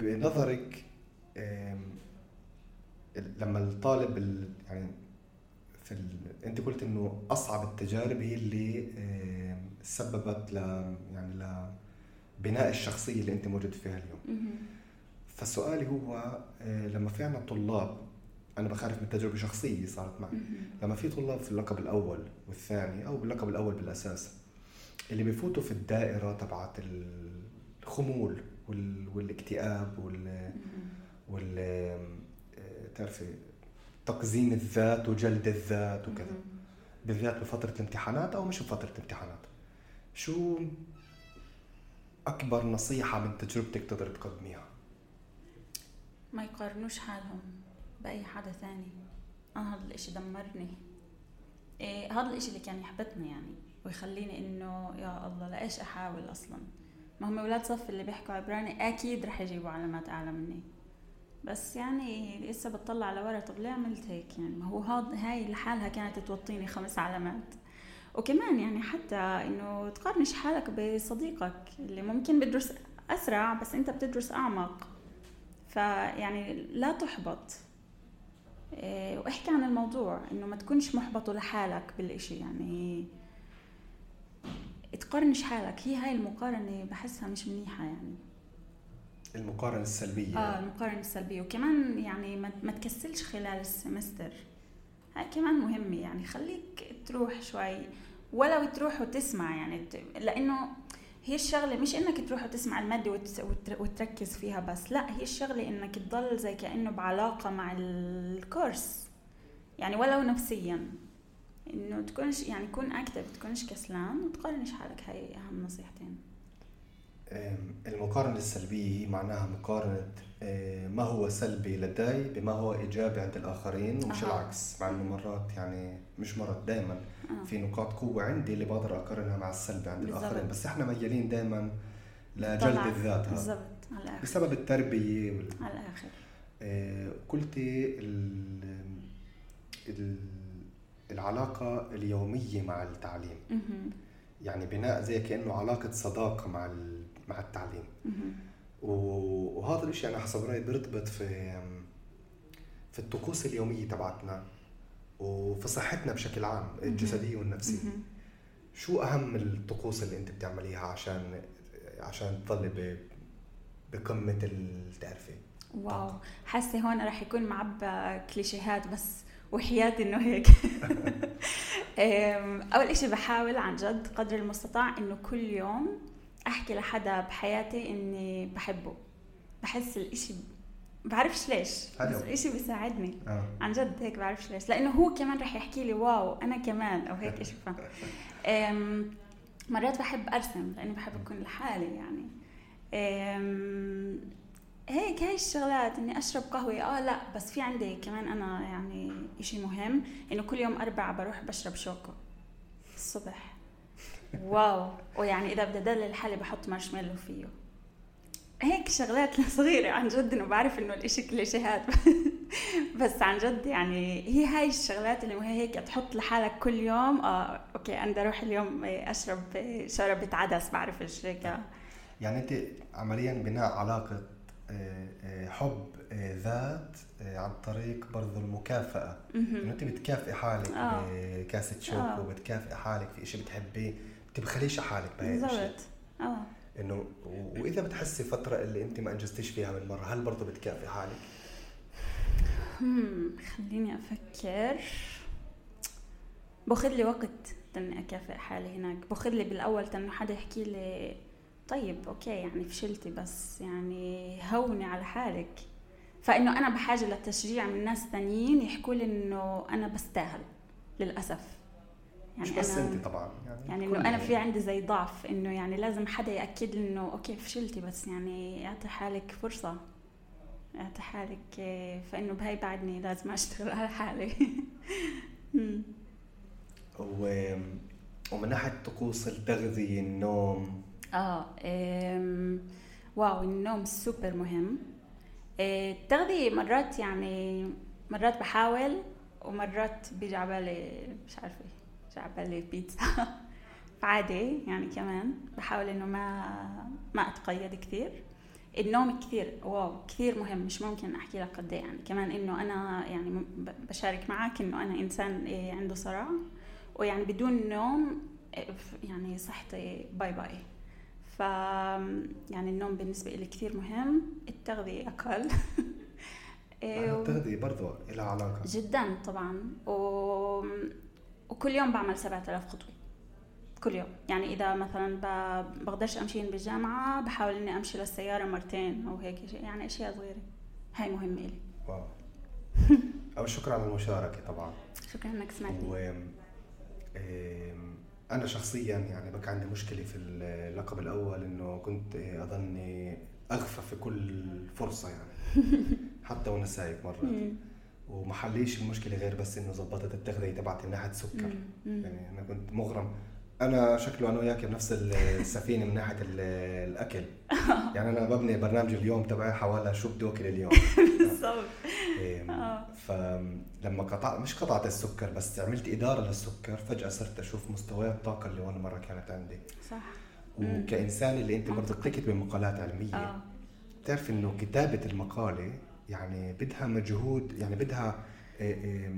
بنظرك لما الطالب يعني في ال... أنت قلت إنه أصعب التجارب هي اللي سببت ل يعني لبناء الشخصية اللي أنت موجود فيها اليوم. فسؤالي هو آه، لما في عنا طلاب أنا بخالف من تجربة شخصية صارت معي. لما في طلاب في اللقب الأول والثاني أو باللقب الأول بالأساس اللي بفوتوا في الدائرة تبعت الخمول والاكتئاب وال وال آه، تعرفي تقزيم الذات وجلد الذات وكذا. بالذات بفترة الامتحانات أو مش بفترة الامتحانات. شو أكبر نصيحة من تجربتك تقدر تقدميها؟ ما يقارنوش حالهم بأي حدا ثاني أنا هذا الإشي دمرني. إيه هذا الإشي اللي كان يحبطني يعني ويخليني إنه يا الله لإيش أحاول أصلا؟ ما هم أولاد صف اللي بيحكوا عبراني أكيد رح يجيبوا علامات أعلى مني. بس يعني لسه بتطلع على ورا طب ليه عملت هيك يعني؟ ما هو هاي لحالها كانت توطيني خمس علامات. وكمان يعني حتى إنه تقارنش حالك بصديقك اللي ممكن بدرس أسرع بس أنت بتدرس أعمق. فيعني لا تحبط. إيه، واحكي عن الموضوع إنه ما تكونش محبط لحالك بالإشي. يعني تقارنش حالك. هي هاي المقارنة بحسها مش منيحة يعني. المقارنة السلبية. آه المقارنة السلبية. وكمان يعني ما تكسلش خلال ال semester. هاي كمان مهمة يعني خليك تروح شوي ولو تروح وتسمع يعني لأنه هي الشغلة مش إنك تروح وتسمع المادة وتركز فيها بس لأ هي الشغلة إنك تضل زي كأنه بعلاقة مع ال course يعني ولو نفسيا إنه تكونش يعني تكون active تكونش كسلان وتقارنش حالك هاي أهم نصيحتين. المقارنة السلبية معناها مقارنة ما هو سلبي لدي بما هو إيجابي عند الآخرين ومش أه. العكس. مع إنه مرات يعني مش مرات دائما أه. في نقاط قوة عندي اللي بقدر أقارنها مع السلبي عند بالزبط. الآخرين. بس إحنا ميالين دائما لجلد الذات بالضبط. بسبب التربية وال... على الآخر. آه قلتي ال... ال... العلاقة اليومية مع التعليم. يعني بناء زي كأنه علاقة صداقة مع مع التعليم. وهذا الشيء أنا حسب رأيي بيرتبط في في الطقوس اليومية تبعتنا وفي صحتنا بشكل عام الجسدية والنفسية. شو أهم الطقوس اللي أنت بتعمليها عشان عشان تضلي بقمة التعرفة؟ واو. حاسة هون رح يكون معبى كليشيهات بس وحياتي إنه هيك. *laughs* *laughs* أول إشي بحاول عن جد قدر المستطاع إنه كل يوم أحكي لحدا بحياتي إني بحبه. بحس الإشي بعرفش ليش حلو. بس الإشي بيساعدني. آه. عن جد هيك بعرفش ليش. لأنه هو كمان رح يحكي لي واو أنا كمان أو هيك إشي. *laughs* مرات بحب أرسم لأني بحب أكون لحالي يعني. هيك هاي الشغلات إني أشرب قهوة. آه لا بس في عندي كمان أنا يعني إشي مهم إنه كل يوم اربعة بروح بشرب שוקו. الصبح. wow. ويعني إذا بدي أدلل حالي بحط مارشميلو فيه. هيك شغلات صغيرة عن جد إنه بعرف إنه الإشي كليشيهات *laughs* بس عن جد يعني هي هاي الشغلات اللي هيك تحط لحالك كل يوم. آه okay أنا بدي أروح اليوم أشرب شوربة عدس بعرف إيش هيك. يعني أنت عمليا بناء علاقة آه، آه، حب آه، ذات عن طريق برضو المكافأة. إنه أنت بتكافئي حالك بكاسة شوك وبتكافئي حالك في شيء بتحبيه. بتبخليش حالك بهي بالضبط. آه. إنه وإذا بتحسي فترة اللي انت ما أنجزتيش فيها من مرة هل برضه بتكافئي حالك؟ امم خليني أفكر. باخذ لي وقت إني أكافئ حالي هناك. باخذ لي بالأول تنو حدا يحكي لي طيب okay يعني فشلتي بس يعني هوني على حالك. فإنه أنا بحاجة لتشجيع من ناس ثانيين يحكوا لي إنه أنا بستاهل للأسف. يعني مش بس أنت طبعا يعني, يعني إنه أنا في عندي زي ضعف إنه يعني لازم حدا يأكد لي إنه okay فشلتي بس يعني أعطي حالك فرصة. أعطي حالك فإنه بهي بعدني لازم أشتغل على حالي. *laughs* و... ومن ناحية طقوس التغذية النوم؟ آه wow النوم سوبر مهم. آه، التغذية مرات يعني مرات بحاول ومرات بيجي على بالي مش عارفة. عبالي بيتزا. *laughs* فعادي يعني كمان بحاول إنه ما ما أتقيد كثير. النوم كثير wow كثير مهم مش ممكن أحكي لك قد إيه. يعني كمان إنه أنا يعني بشارك معك إنه أنا إنسان إيه عنده صراع. ويعني بدون نوم يعني صحتي bye bye. ف يعني النوم بالنسبة لي كثير مهم. التغذية أقل. *laughs* التغذية برضو لها علاقة. جدا طبعا. و وكل يوم بعمل 7000 خطوة. كل يوم. يعني إذا مثلا بقدرش أمشي بالجامعة بحاول إني أمشي للسيارة مرتين أو هيك شيء. يعني أشياء صغيرة. هاي مهمة لي واو. أو شكرا على المشاركة طبعا. شكرا إنك سمعتني. و... أنا شخصيا يعني بقى عندي مشكلة في اللقب الأول إنه كنت أظني أغفى في كل فرصة يعني. *laughs* حتى وأنا سايق مرات. وما حليش المشكلة غير بس إنه ظبطت التغذية تبعتي من ناحية السكر. يعني أنا كنت مغرم. أنا شكله أنا وياك بنفس *laughs* السفينة من ناحية الأكل. *laughs* يعني أنا ببني برنامج اليوم تبعي حوالي شو بدي اكل اليوم. *laughs* بالضبط. آه. فلما قطعت مش قطعت السكر بس عملت إدارة للسكر فجأة صرت أشوف مستويات الطاقة اللي ولا مرة كانت عندي. صح. وكانسان اللي أنت برضه بتكتبي مقالات علمية آه. بتعرف إنه كتابة المقالة يعني بدها مجهود يعني بدها إيه إيه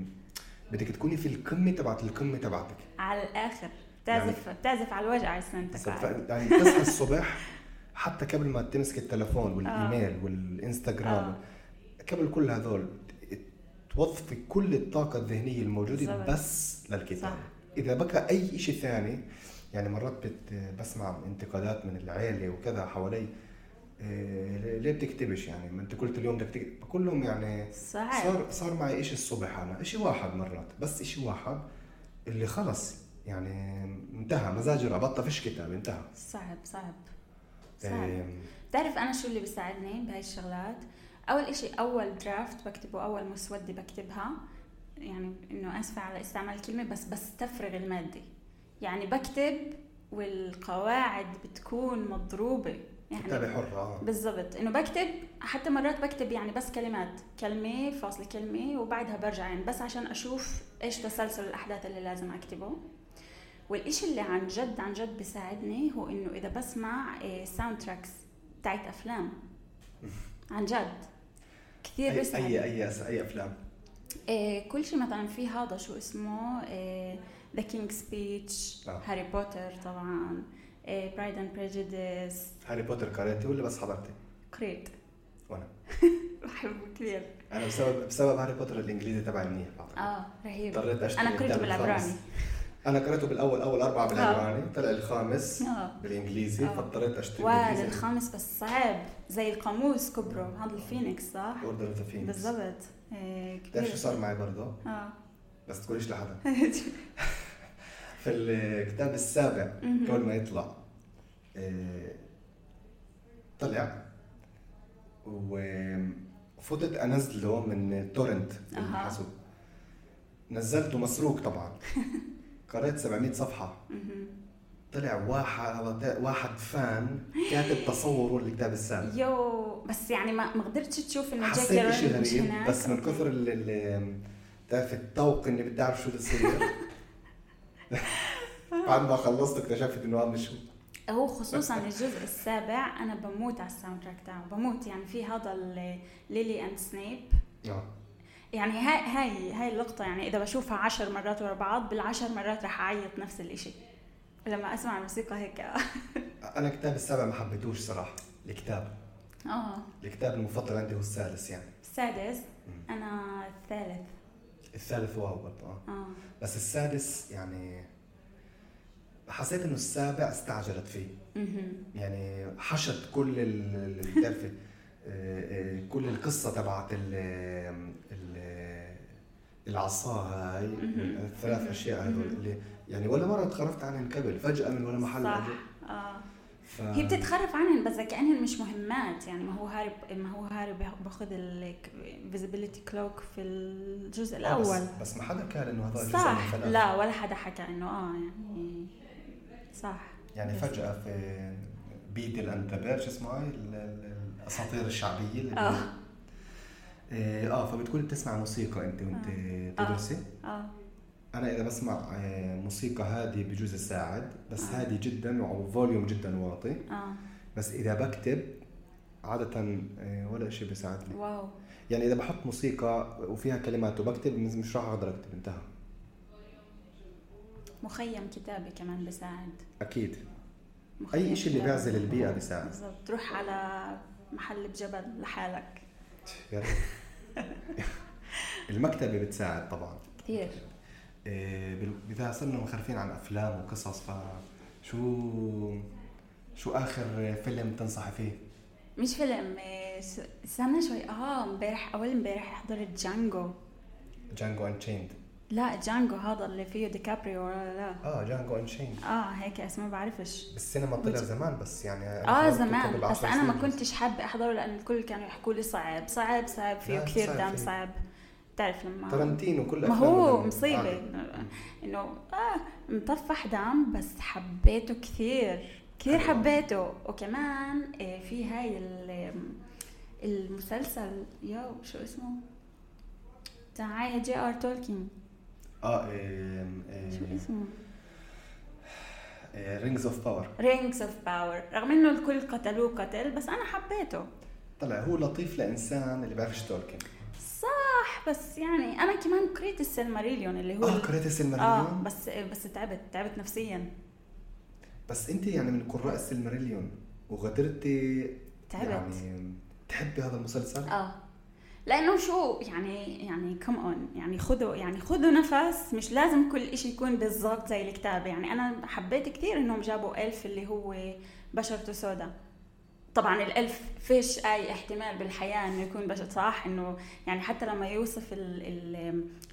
بدك تكوني في القمة تبعت القمة تبعتك على الآخر بتعزف يعني بتعزف على الوجع سنتك يعني تصحى *laughs* الصبح حتى قبل ما تمسك التلفون والإيميل آه. والإنستغرام آه. قبل كل هذول توظفي كل الطاقة الذهنية الموجودة صبت. بس للكتابة إذا بقى أي شيء ثاني يعني مرات بسمع انتقادات من العيلة وكذا حوالي ليه بتكتبش يعني؟ ما انت قلت اليوم بدك تكتب. بقول لهم يعني صحيح. صار صار معي شيء الصبح أنا. شيء واحد مرات. بس شيء واحد اللي خلص. يعني انتهى. مزاجي بطل فيش كتاب. انتهى. صعب صعب. صعب. بتعرف أنا شو اللي بيساعدني بهاي الشغلات؟ أول إشي أول درافت بكتبه أول مسودة بكتبها. يعني إنه أسفة على استعمال الكلمة بس بستفرغ المادة. يعني بكتب والقواعد بتكون مضروبة. يعني كتابة حرة بالضبط. إنه بكتب حتى مرات بكتب يعني بس كلمات كلمة فاصلة كلمة وبعدها برجع يعني بس عشان أشوف إيش تسلسل الأحداث اللي لازم أكتبه. والإشي اللي عن جد عن جد بيساعدني هو إنه إذا بسمع soundtracks بتاعت أفلام. *laughs* عن جد. كثير بيساعد اي اي اي, أفلام؟ إيه كل شيء مثلا في هذا شو اسمه The King's Speech هاري بوتر طبعا. Pride and Prejudice هاري بوتر قريتي ولا بس حضرتيه؟ قريت وأنا. بحبه *laughs* كثير أنا بسبب بسبب هاري بوتر الإنجليزي تبعي منيح آه رهيب. اضطريت أشتري أنا قريته بالعبراني. أنا قريته بالأول أول أربعة بالعبراني طلع الخامس آه. بالإنجليزي آه. فاضطريت أشتري واه الخامس بس صعب. زي القاموس كبره هذا الفينيكس صح؟ Order of the Phoenix بالضبط. بتعرف شو صار معي برضه؟ آه. بس تقوليش لحدا. *laughs* في الكتاب السابع قبل ما يطلع آه، طلع. وفتت أنزله من تورنت الحاسوب نزلته مسروق طبعا. *laughs* قريت 700 صفحة. طلع واحد واحد فان كاتب تصوره للكتاب السابع. يو بس يعني ما ما قدرتش تشوف إنه جاك شيء غريب بس من كثر بتعرف الطوق إني بدي أعرف شو بصير. *laughs* بعد ما خلصت اكتشفت إنه هذا مش هو. هو خصوصا الجزء السابع أنا بموت على ال soundtrack تاعه. بموت يعني في هذا Lily and Snape يعني هاي هاي هاي اللقطة يعني إذا بشوفها عشر مرات ورا بعض بالعشر مرات رح أعيط نفس الإشي. لما أسمع الموسيقى هيك. *laughs* أنا كتاب السابع ما حبيتوش صراحة الكتاب. آه. الكتاب المفضل عندي هو السادس يعني. السادس؟ أنا الثالث. الثالث واو برضه آه, آه. بس السادس يعني حسيت إنه السابع استعجلت فيه. يعني حشت كل بتعرفي آه، آه، كل القصة تبعت العصا هاي الثلاث أشياء هذول اللي يعني ولا مرة تخرفت عنهم قبل فجأة من ولا محل صح. آه. ف... هي بتتخرف عنهم بس كانهم مش مهمات. يعني ما هو هاري ما هو هاري باخذ ال invisibility cloak في الجزء الأول بس, بس ما حدا قال إنه هذا صح. لا ولا حدا حكى إنه آه يعني صح. يعني فجأة في اند ذا شو اسمه هاي؟ الأساطير الشعبية اللي آه. إيه، آه فبتكوني بتسمع موسيقى أنت وأنت آه. تدرسي آه, آه. أنا إذا بسمع آه، موسيقى هادي بجوز يساعد بس آه. هادي جدا و volume جدا واطي. آه. بس إذا بكتب عادة آه، ولا شيء بيساعدني. واو. يعني إذا بحط موسيقى وفيها كلمات وبكتب مش راح أقدر أكتب انتهى. مخيم كتابي كمان بيساعد. أكيد. أي شيء اللي بيعزل البيئة بيساعد. بالضبط. تروح على محل بجبل لحالك. *laughs* المكتبة بتساعد طبعا. كثير إيه اذا صرنا مخرفين عن أفلام وقصص. فشو شو آخر فيلم تنصحي فيه؟ مش فيلم إيه، استنى شوي. آه امبارح أول امبارح حضرت جانجو. Django Unchained لا Django هذا اللي فيه ديكابريو ولا لا؟ آه Django Unchained آه هيك اسمه بعرفش. بالسينما طلع زمان بس يعني آه زمان. بس أنا ما كنتش حابة أحضره لأن الكل كانوا يحكوا لي صعب صعب صعب فيه كثير دم صعب. بتعرف لما ترنتينو كل ما هو مصيبة انه آه مطفح دم بس حبيته كثير. كثير حبيته. وكمان آه، في هاي المسلسل يو شو اسمه؟ تاع J.R. تولكين. آه إيه إيه شو اسمه؟ Rings of Power Rings of Power رغم إنه الكل قتلوه قتل بس أنا حبيته. طلع هو لطيف لإنسان اللي بيعرفش تولكن صح بس يعني أنا كمان قريت السلماريليون اللي هو آه قريت السلماريليون آه بس بس تعبت تعبت نفسيا. بس أنت يعني من قراء السلماريليون وغدرتي تعبت. يعني تحبي هذا المسلسل؟ آه. لأنه شو يعني يعني come on يعني خذوا يعني خذوا نفس مش لازم كل شيء يكون بالضبط زي الكتاب. يعني أنا حبيت كثير إنهم جابوا elf اللي هو بشرته سوداء. طبعا ال elf فيش أي احتمال بالحياة إنه يكون بشر صح إنه يعني حتى لما يوصف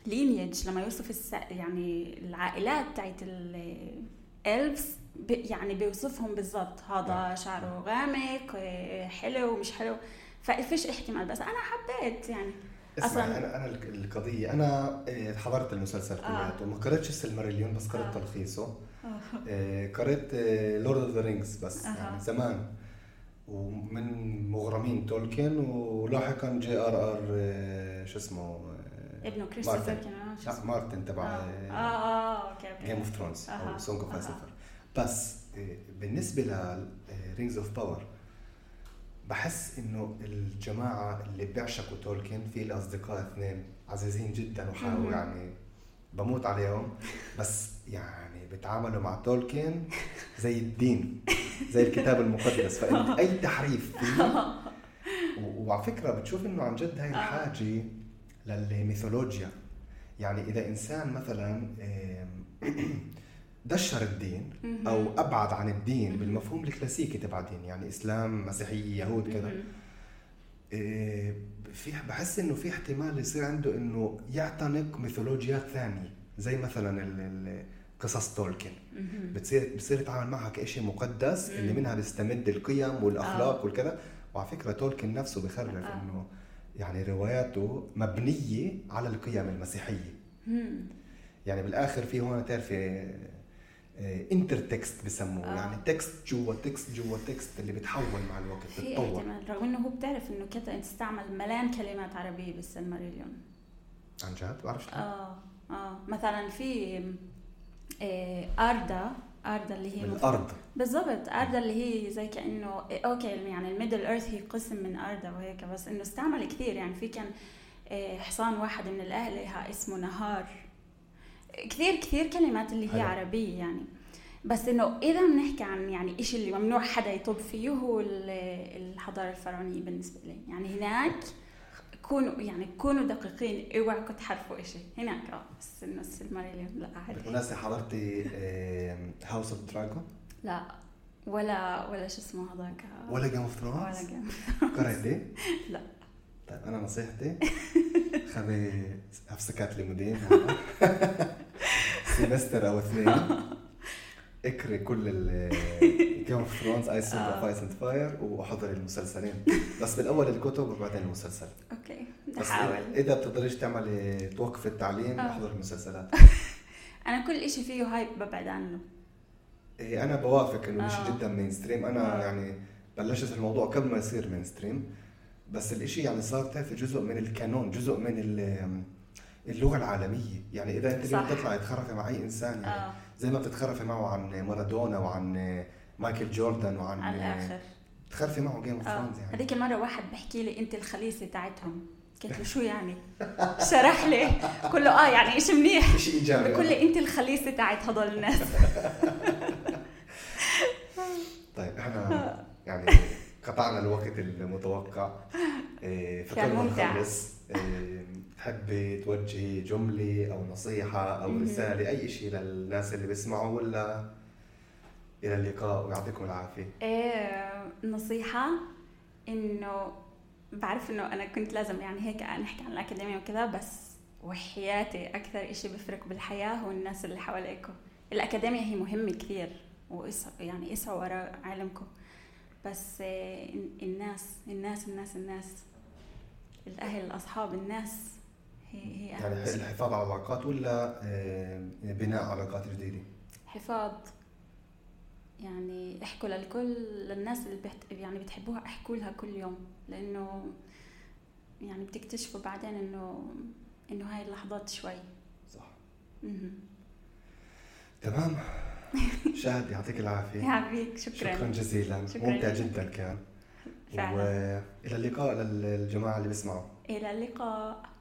ال lineage لما يوصف الس يعني العائلات تاعت ال elves يعني بيوصفهم بالضبط هذا نعم. شعره غامق حلو مش حلو ففيش احتمال بس أنا حبيت يعني أصلا أنا أنا القضية أنا إيه، حضرت المسلسل كلياته آه. ما قريتش السلماريليون بس قريت آه. تلخيصه آه. إيه، قريت Lord of the Rings بس آه. يعني زمان ومن مغرمين تولكن ولاحقا J.R.R. شو اسمه ابنه كريستوفر لا مارتن تبع آه آه أوكي أوكي. Game of Thrones أو Song of بس إيه، بالنسبة ل Rings of Power بحس إنه الجماعة اللي بيعشقوا تولكن في لي اصدقاء اثنين عزيزين جدا وحاول يعني بموت عليهم. *laughs* بس يعني بيتعاملوا مع تولكن زي الدين زي الكتاب المقدس. فانت *laughs* أي تحريف فيه وعلى فكرة بتشوف إنه عن جد هاي الحاجة للميثولوجيا. يعني إذا إنسان مثلا *clears throat* دشر الدين أو أبعد عن الدين بالمفهوم الكلاسيكي تبع الدين يعني إسلام مسيحية يهود كذا. إيه في بحس إنه في احتمال يصير عنده إنه يعتنق ميثولوجيات ثانية زي مثلا قصص تولكن. بتصير بتصير يتعامل معها كشيء مقدس اللي منها بيستمد القيم والأخلاق آه. والكذا. وعلى فكرة تولكن نفسه بخرف آه. إنه يعني رواياته مبنية على القيم المسيحية. يعني بالآخر في هون تعرفي intertext بسموه. آه. يعني text جوا text جوا text اللي بتحول مع الوقت بتتطور. رغم إنه هو بتعرف إنه كذا استعمل ملان كلمات عربية بالسلماريليون عن جد؟ بعرفش آه آه. مثلا في آه أردا. أردا اللي هي الأرض. بالضبط. أردا اللي هي زي كانه أوكي يعني ال Middle Earth هي قسم من أردا وهيك بس إنه استعمل كثير. يعني في كان آه حصان واحد من الالهه اسمه نهار. كثير كثير كلمات اللي هي حلو. عربية يعني. بس إنه إذا بنحكي عن يعني شيء اللي ممنوع حدا يطب فيه هو الحضارة الفرعونية بالنسبة لي. يعني هناك كونوا يعني كونوا دقيقين. اوعوا تحرفوا شيء هناك. آه بس انه السلماريليون لا عادي. بالمناسبه حضرتي House of Dragon؟ لا. ولا ولا شو اسمه هذاك؟ ولا Game of Thrones؟ ولا Game قريتي؟ *laughs* لا. طيب أنا نصيحتي *laughs* خذي הפסקת לימודים *laughs* semester أو اثنين. اكري كل Game of Thrones Ice of Ice and Fire واحضري المسلسلين. بس بالأول الكتب وبعدين المسلسل. أوكي. بحاول إذا بتقدريش تعملي توقف التعليم آه. أحضر المسلسلات. *laughs* أنا كل شيء فيه hype ببعد عنه. إيه أنا بوافق إنه مش آه. جدا mainstream أنا آه. يعني بلشت الموضوع قبل ما يصير mainstream بس الإشي يعني صار تعرفي جزء من ال canon جزء من اللغة العالمية. يعني إذا أنت اليوم تطلعي تخرفي مع أي إنسان يعني آه. زي ما بتتخرفي معه عن مارادونا وعن مايكل جوردن وعن على الآخر. تخرفي معه Game of Thrones يعني. هذيك مرة واحد بحكي لي أنت الخليصه تاعتهم. قلت له شو يعني؟ شرح لي. كله آه يعني شيء منيح؟ شيء إيجابي. بقول لي أنت الخليصه تاعت هدول الناس. *laughs* طيب إحنا يعني قطعنا الوقت المتوقع. إيه، كان ممتع. نخلص. إيه، تحبي توجهي جملة أو نصيحة أو رسالة أي شيء للناس اللي بيسمعوا ولا إلى اللقاء ويعطيكم العافية. إيه نصيحة إنه بعرف إنه أنا كنت لازم يعني هيك نحكي عن الأكاديمية وكذا بس وحياتي أكثر إشي بفرق بالحياة هو الناس اللي حواليكم الأكاديمية هي مهمة كثير وإسعوا يعني اسعوا وراء علمكم بس الناس الناس الناس الناس الأهل الأصحاب الناس هي هي يعني الحفاظ على العلاقات ولا آه، بناء علاقات جديده حفاظ يعني احكوا للكل للناس اللي بحت... يعني بتحبوها احكوا لها كل يوم لأنه يعني بتكتشفوا بعدين إنه إنه هاي اللحظات شوي. صح. تمام. *laughs* شاهد يعطيك العافية. يعافيك. شكرا. شكرا جزيلا. شكراً ممتع. جدا كان. فعلا. وإلى اللقاء للجماعة اللي بيسمعوا. إلى اللقاء.